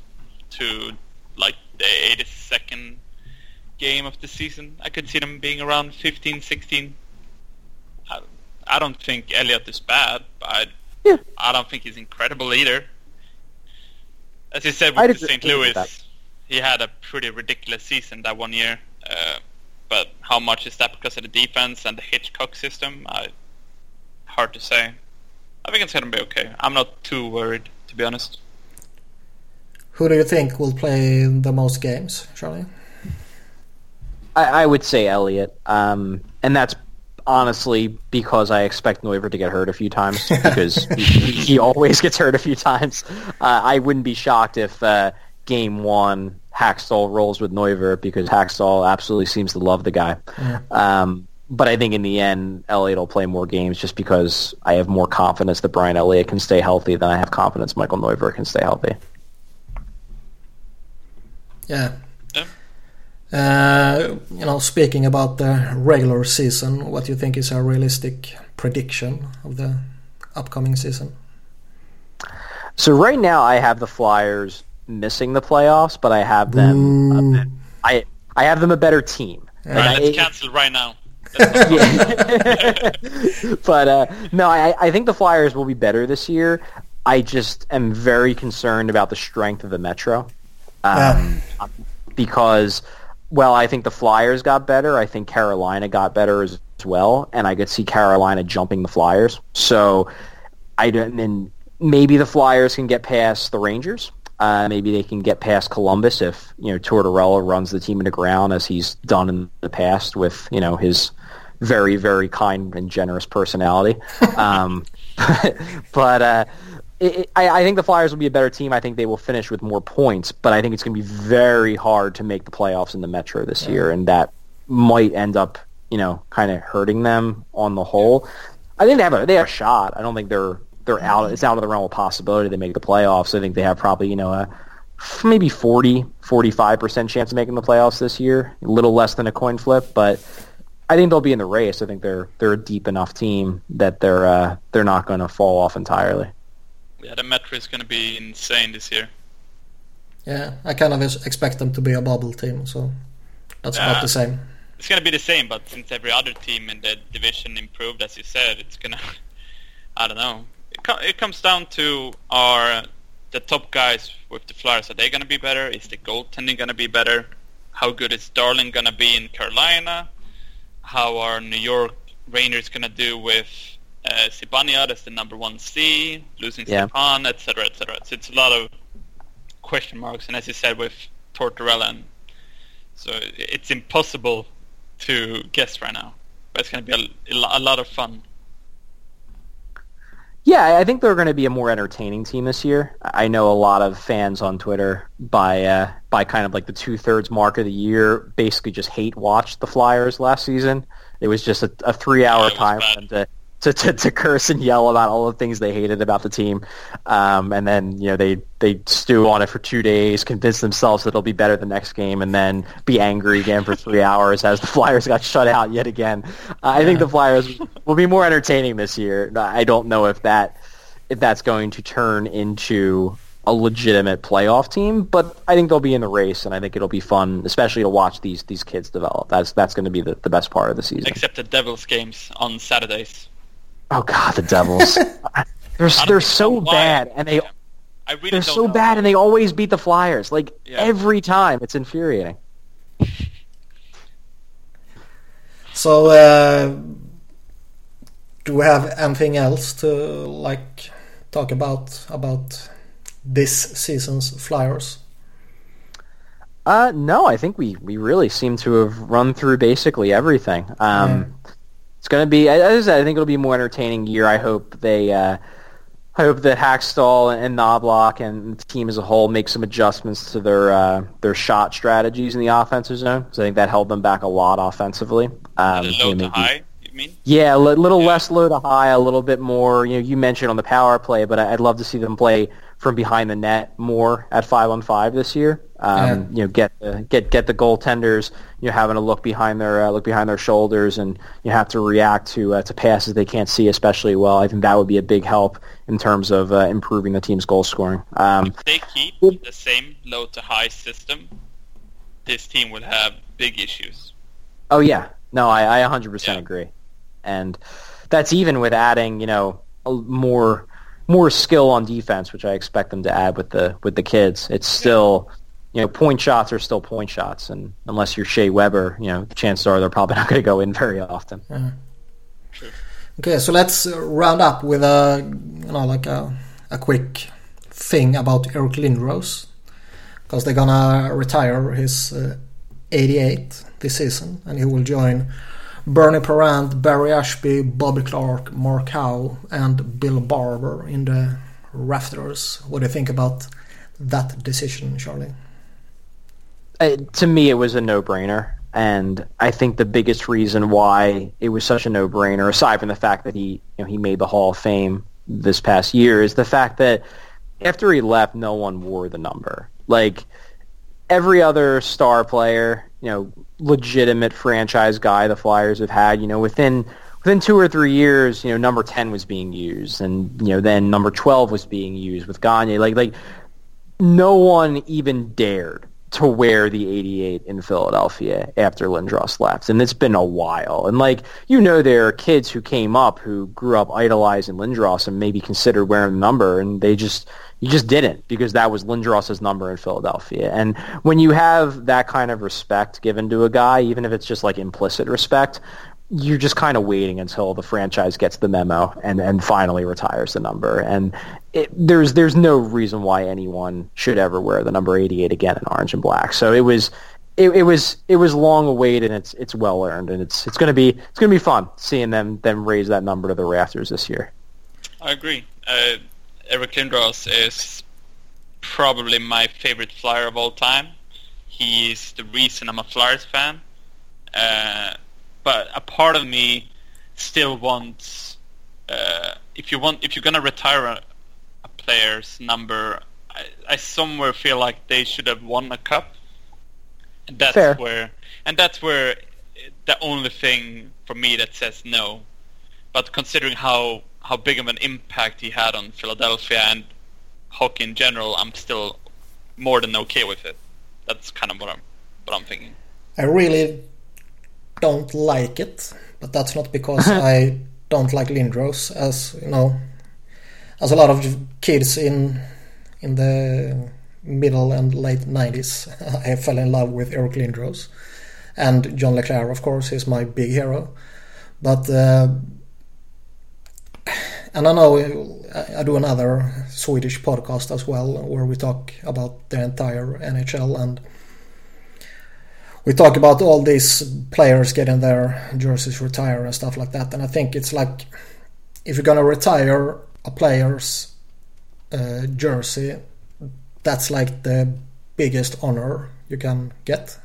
yeah. to like the 82nd game of the season. I could see them being around 15, 16. I, I don't think Elliott is bad, but yeah. I don't think he's incredible either. As you said with St. Louis, he had a pretty ridiculous season that one year. Uh, but how much is that because of the defense and the Hitchcock system? I, hard to say. I think it's going to be okay. I'm not too worried, to be honest. Who do you think will play the most games, Charlie? I, I would say Elliott, um, and that's honestly because I expect Neuvirth to get hurt a few times (laughs) because he, he, always gets hurt a few times. Uh, I wouldn't be shocked if uh, game one Hakstol rolls with Neuvirth because Hakstol absolutely seems to love the guy. Yeah. Um, but I think in the end, Elliott will play more games just because I have more confidence that Brian Elliott can stay healthy than I have confidence Michael Neuvirth can stay healthy. Yeah. Yeah. Uh, you know, speaking about the regular season, what do you think is a realistic prediction of the upcoming season? So right now, I have the Flyers missing the playoffs, but I have them. Bit, I I have them a better team. All right, let's cancel right now. (laughs) but uh, no, I, I think the Flyers will be better this year. I just am very concerned about the strength of the Metro um, yeah. because, well, I think the Flyers got better. I think Carolina got better as, as well, and I could see Carolina jumping the Flyers. So I don't. And maybe the Flyers can get past the Rangers. Uh, maybe they can get past Columbus if you know Tortorella runs the team into ground as he's done in the past with you know his very very kind and generous personality. (laughs) um, (laughs) but uh, it, I, I, think the Flyers will be a better team. I think they will finish with more points, but I think it's going to be very hard to make the playoffs in the Metro this yeah. year, and that might end up, you know, kind of hurting them on the whole. I think they have a they have a shot. I don't think they're they're out. It's out of the realm of possibility they make the playoffs. I think they have probably you know a maybe 40, 45 percent chance of making the playoffs this year. A little less than a coin flip, but I think they'll be in the race. I think they're they're a deep enough team that they're uh, they're not going to fall off entirely. Yeah, the Metro is going to be insane this year. Yeah, I kind of expect them to be a bubble team, so that's yeah, about the same. It's going to be the same, but since every other team in the division improved, as you said, it's going (laughs) to. I don't know. It, com- it comes down to are the top guys with the Flyers. Are they going to be better? Is the goaltending going to be better? How good is Darling going to be in Carolina? How are New York Rangers going to do with uh, Zibanejad as the number one C, losing yeah. Stepan, etc., etc. So it's a lot of question marks, and as you said with Tortorella, so it's impossible to guess right now. But it's going to be a, a lot of fun. Yeah, I think they're going to be a more entertaining team this year. I know a lot of fans on Twitter by uh, by kind of like the two thirds mark of the year basically just hate watched the Flyers last season. It was just a, a three hour yeah, time for them to to, to, to curse and yell about all the things they hated about the team, um, and then you know they they stew on it for two days, convince themselves that it'll be better the next game, and then be angry again for three (laughs) hours as the Flyers got shut out yet again. Uh, I think the Flyers will be more entertaining this year. I don't know if that if that's going to turn into a legitimate playoff team, but I think they'll be in the race, and I think it'll be fun, especially to watch these these kids develop. That's that's going to be the, the best part of the season. Except the Devils games on Saturdays. Oh God, the Devils. (laughs) they're they're so bad, and they I really they're so know. bad, and they always beat the Flyers. Like yeah. every time, it's infuriating. So, uh, do we have anything else to like talk about about this season's Flyers? Uh, no, I think we, we really seem to have run through basically everything. Um, yeah. It's going to be, as I said, I think it'll be a more entertaining year. I hope they, uh, I hope that Hakstol and Knoblauch and the team as a whole make some adjustments to their uh, their shot strategies in the offensive zone. Because I think that held them back a lot offensively. Um, low to high, you mean? Yeah, a little yeah. less low to high, a little bit more. You know, you mentioned on the power play, but I'd love to see them play from behind the net more at five on five this year. Um, yeah. You know, get the, get get the goaltenders. You know, having to look behind their uh, look behind their shoulders, and you have to react to uh, to passes they can't see especially well. I think that would be a big help in terms of uh, improving the team's goal scoring. Um, if they keep the same low to high system, this team would have big issues. Oh yeah, no, I, I 100% yeah. agree, and that's even with adding you know more more skill on defense, which I expect them to add with the with the kids. It's still, you know, point shots are still point shots, and unless you're Shea Weber, you know, chances are they're probably (laughs) not going to go in very often. Yeah. Okay, so let's round up with a you know like a a quick thing about Eric Lindros because they're gonna retire his uh, 88 this season, and he will join Bernie Parent, Barry Ashbee, Bobby Clarke, Mark Howe, and Bill Barber in the rafters. What do you think about that decision, Charlie? Uh, to me, it was a no-brainer, and I think the biggest reason why it was such a no-brainer, aside from the fact that he, you know, he made the Hall of Fame this past year, is the fact that after he left, no one wore the number. Like every other star player, you know, legitimate franchise guy the Flyers have had, you know, within within two or three years, you know, number ten was being used, and you know, then number twelve was being used with Gagne. Like, like no one even dared to wear the 88 in Philadelphia after Lindros left. And it's been a while. And like, you know, there are kids who came up who grew up idolizing Lindros and maybe considered wearing the number and they just, you just didn't because that was Lindros's number in Philadelphia. And when you have that kind of respect given to a guy, even if it's just like implicit respect, you're just kind of waiting until the franchise gets the memo and, and finally retires the number. And it, there's there's no reason why anyone should ever wear the number 88 again in orange and black. So it was it, it was it was long awaited and it's it's well earned and it's it's gonna be it's gonna be fun seeing them them raise that number to the rafters this year. I agree. Uh, Eric Lindros is probably my favorite flyer of all time. He is the reason I'm a Flyers fan. Uh, but a part of me still wants uh, if you want if you're gonna retire a, a player's number, I, I, somewhere feel like they should have won a cup. And that's Fair. where and that's where the only thing for me that says no. But considering how how big of an impact he had on Philadelphia and hockey in general, I'm still more than okay with it. That's kind of what I'm what I'm thinking. I really don't like it, but that's not because (laughs) I don't like Lindros, as you know, as a lot of kids in in the middle and late 90s, (laughs) I fell in love with Eric Lindros. And John LeClair, of course, is my big hero. But, uh, and I know I do another Swedish podcast as well, where we talk about the entire NHL and we talk about all these players getting their jerseys retired and stuff like that. And I think it's like if you're gonna retire a player's uh, jersey, that's like the biggest honor you can get.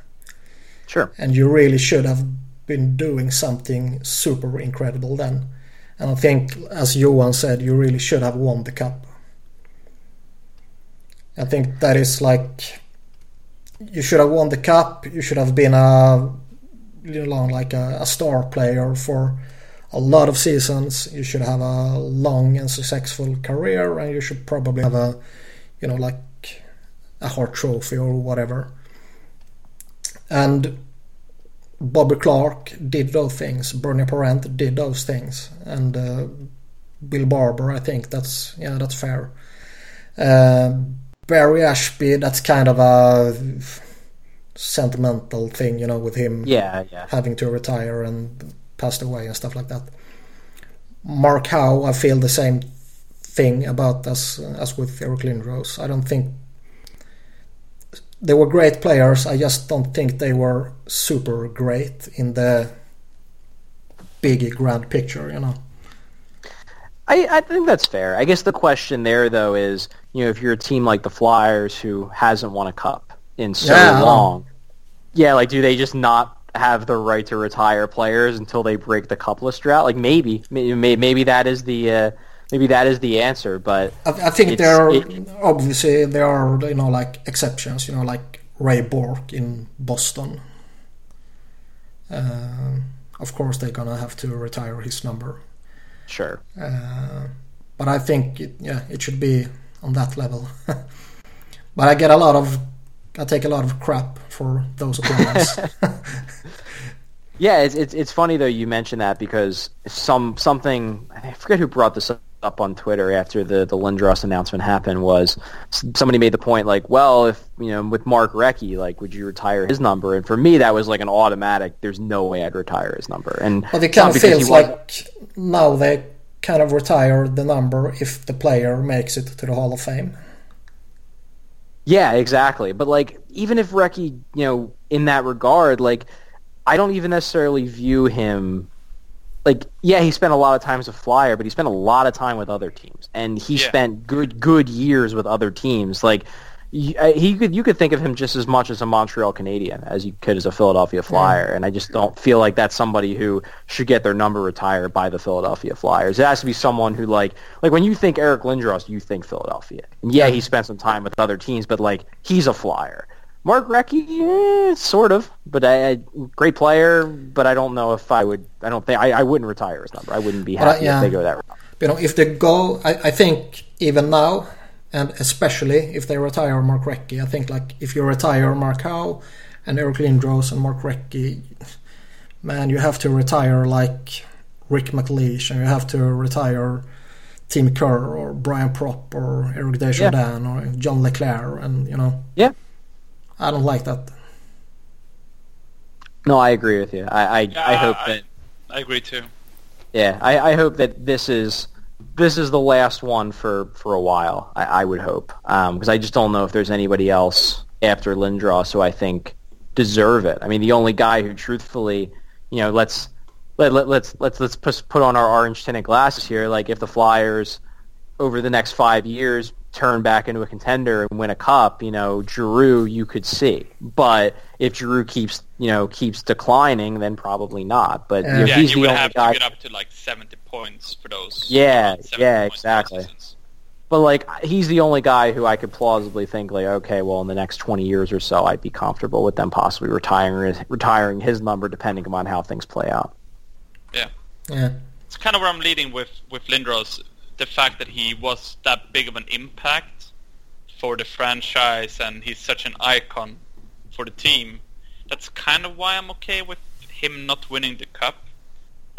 Sure. And you really should have been doing something super incredible then. And I think, as Johan said, you really should have won the cup. I think that is like you should have won the cup. You should have been a you know like a, a, star player for a lot of seasons. You should have a long and successful career, and you should probably have a you know like a Hart Trophy or whatever. And Bobby Clarke did those things. Bernie Parent did those things, and uh, Bill Barber. I think that's yeah, that's fair. Uh, Barry Ashbee, that's kind of a sentimental thing, you know, with him Yeah, yeah. having to retire and passed away and stuff like that. Mark Howe, I feel the same thing about as as with Eric Lindros. I don't think they were great players. I just don't think they were super great in the big grand picture, you know. I, I think that's fair. I guess the question there, though, is you know if you're a team like the Flyers who hasn't won a cup in so Yeah, long, yeah, like do they just not have the right to retire players until they break the cupless drought? Like maybe, maybe, maybe that is the uh, maybe that is the answer. But I, I think there are it- obviously there are you know like exceptions, you know, like Ray Bourque in Boston. Um of course, they're gonna have to retire his number. sure, Uh, but I think it, yeah, it should be on that level. (laughs) but I get a lot of, I take a lot of crap for those opinions. (laughs) (laughs) Yeah, it's, it's it's funny though you mentioned that because some something I forget who brought this up on Twitter after the the Lindros announcement happened was somebody made the point like, well, if you know with Mark Recchi, like, would you retire his number? And for me, that was like an automatic. There's no way I'd retire his number. And but it kind of feels like now they kind of retire the number if the player makes it to the Hall of Fame. Yeah, exactly. But like, even if Recchi, you know, in that regard, like, I don't even necessarily view him. Like, yeah, he spent a lot of time as a flyer, but he spent a lot of time with other teams, and he Yeah. spent good good years with other teams. Like, y- I- he could you could think of him just as much as a Montreal Canadian as you could as a Philadelphia Flyer, and I just don't feel like that's somebody who should get their number retired by the Philadelphia Flyers. It has to be someone who like like when you think Eric Lindros, you think Philadelphia. And yeah, he spent some time with other teams, but like he's a Flyer. Mark Recchi, eh, sort of, but I, I great player. But I don't know if I would. I don't think I, I wouldn't retire his number. I wouldn't be But, happy yeah. if they go that route. You know, if they go, I, I think even now, and especially if they retire Mark Recchi, I think like if you retire Mark Howe and Eric Lindros and Mark Recchi, man, you have to retire like Rick MacLeish and you have to retire Tim Kerr or Brian Propp or Eric Desjardins or John LeClair, and you know, Yeah. I don't like that. No, I agree with you. I I, I hope I- that I agree too. yeah, I, I hope that this is this is the last one for for a while. I, I would hope um, because I just don't know if there's anybody else after Lindros who I think deserve it. I mean, the only guy who truthfully, you know, let's let, let let's let's let's put put on our orange tinted glasses here. Like if the Flyers over the next five years turn back into a contender and win a cup, you know, Giroux you could see. But if Giroux keeps, you know, keeps declining, then probably not. But you know, Yeah, Yeah, he's you the would have guy. to get up to like 70 points for those. Yeah, yeah, exactly. But like, he's the only guy who I could plausibly think like, okay, well, in the next twenty years or so, I'd be comfortable with them possibly retiring his, retiring his number, depending upon how things play out. Yeah. Yeah, It's kind of where I'm leading with with Lindros. The fact that he was that big of an impact for the franchise and he's such an icon for the team. That's kind of why I'm okay with him not winning the cup.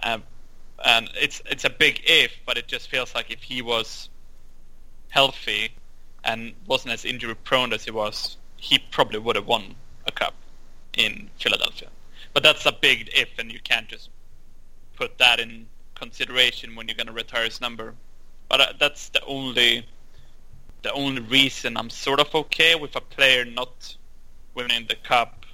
Um, and it's it's a big if, but it just feels like if he was healthy and wasn't as injury prone as he was, he probably would have won a cup in Philadelphia. But that's a big if, and you can't just put that in consideration when you're going to retire his number. But uh, that's the only the only reason I'm sort of okay with a player not winning the cup,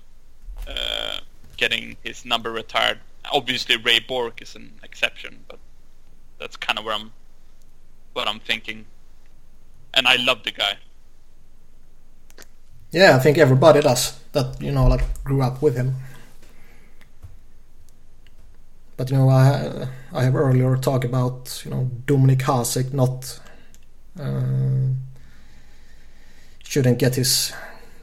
uh, getting his number retired. Obviously, Ray Bourque is an exception, but that's kind of where I'm what I'm thinking. And I love the guy. yeah, I think everybody does that. You know, like grew up with him. But you know, I I have earlier talked about you know Dominik Hasek not uh, shouldn't get his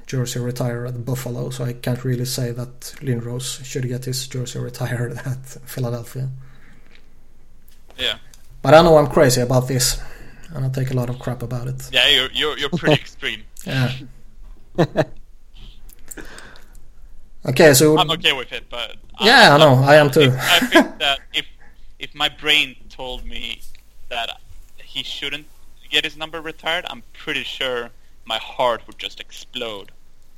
jersey retired at Buffalo, so I can't really say that Lindros should get his jersey retired (laughs) at Philadelphia. Yeah, But I know I'm crazy about this, and I take a lot of crap about it. yeah, you're you're, you're pretty (laughs) extreme. Yeah. (laughs) okay, so I'm okay with it, but Yeah, I know, I am too. I think (laughs) that if if my brain told me that he shouldn't get his number retired, I'm pretty sure my heart would just explode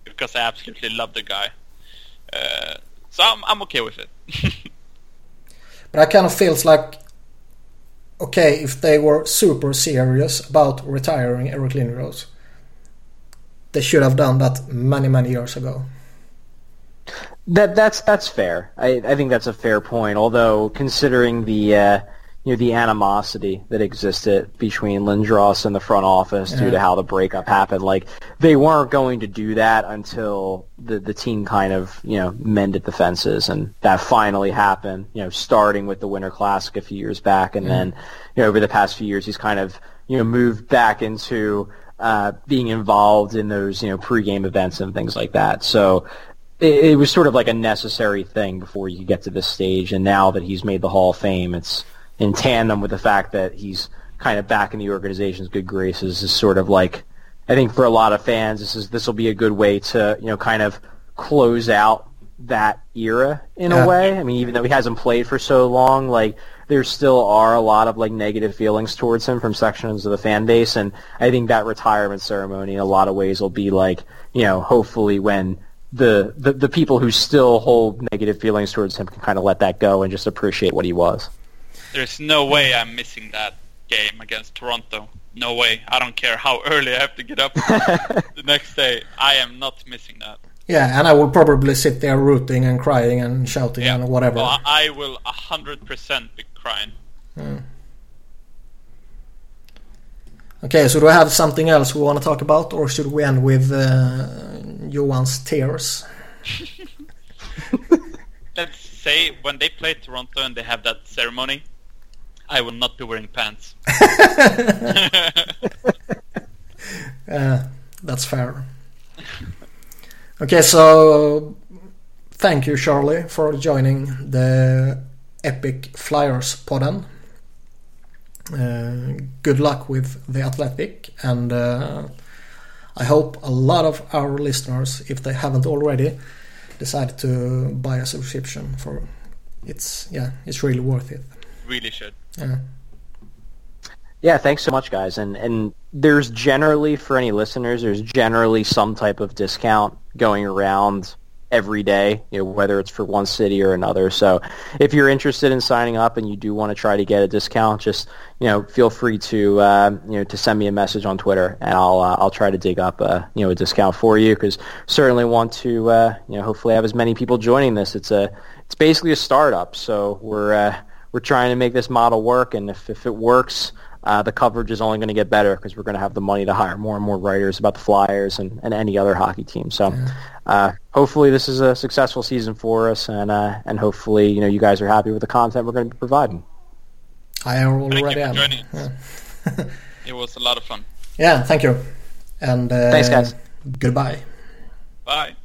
because I absolutely love the guy. Uh, so I'm I'm okay with it. (laughs) but I kind of feels like okay if they were super serious about retiring Eric Lindros, they should have done that many many years ago. That that's that's fair. I, I think that's a fair point. Although considering the uh, you know the animosity that existed between Lindros and the front office yeah. due to how the breakup happened, like they weren't going to do that until the the team kind of you know mended the fences, and that finally happened. You know, starting with the Winter Classic a few years back, and then you know over the past few years he's kind of you know moved back into uh, being involved in those you know pregame events and things like that. So it, it, was sort of like a necessary thing before you get to this stage. And now that he's made the Hall of Fame, it's in tandem with the fact that he's kind of back in the organization's good graces. Is sort of like I think for a lot of fans, this is this will be a good way to you know kind of close out that era in yeah. a way. I mean, even though he hasn't played for so long, like there still are a lot of like negative feelings towards him from sections of the fan base, and I think that retirement ceremony in a lot of ways will be like you know hopefully when the, the, the people who still hold negative feelings towards him can kind of let that go and just appreciate what he was. There's no way I'm missing that game against Toronto. No way. I don't care how early I have to get up (laughs) the next day. I am not missing that. Yeah, and I will probably sit there rooting and crying and shouting yeah. and whatever. Well, I will 100% be crying. Hmm. Okay, so do I have something else we want to talk about, or should we end with uh, Johan's tears? (laughs) Let's say when they play Toronto and they have that ceremony, I will not be wearing pants. (laughs) (laughs) uh, that's fair. Okay, so thank you, Charlie, for joining the Epic Flyers podden. Uh, good luck with the Athletic, and uh, I hope a lot of our listeners, if they haven't already, decide to buy a subscription for it's yeah it's really worth it. Really should. Yeah. Yeah, thanks so much, guys. And and there's generally for any listeners, there's generally some type of discount going around every day, you know, whether it's for one city or another. So if you're interested in signing up and you do want to try to get a discount, just you know, feel free to uh, you know to send me a message on Twitter, and I'll uh, I'll try to dig up a you know a discount for you because certainly want to uh, you know hopefully have as many people joining this. It's a it's basically a startup, so we're uh, we're trying to make this model work, and if if it works uh, the coverage is only going to get better because we're going to have the money to hire more and more writers about the Flyers and, and any other hockey team. So yeah. uh, hopefully this is a successful season for us, and uh, and hopefully you know you guys are happy with the content we're going to be providing. I already am. Yeah. (laughs) it was a lot of fun. Yeah, thank you. And thanks, guys. Goodbye. Bye.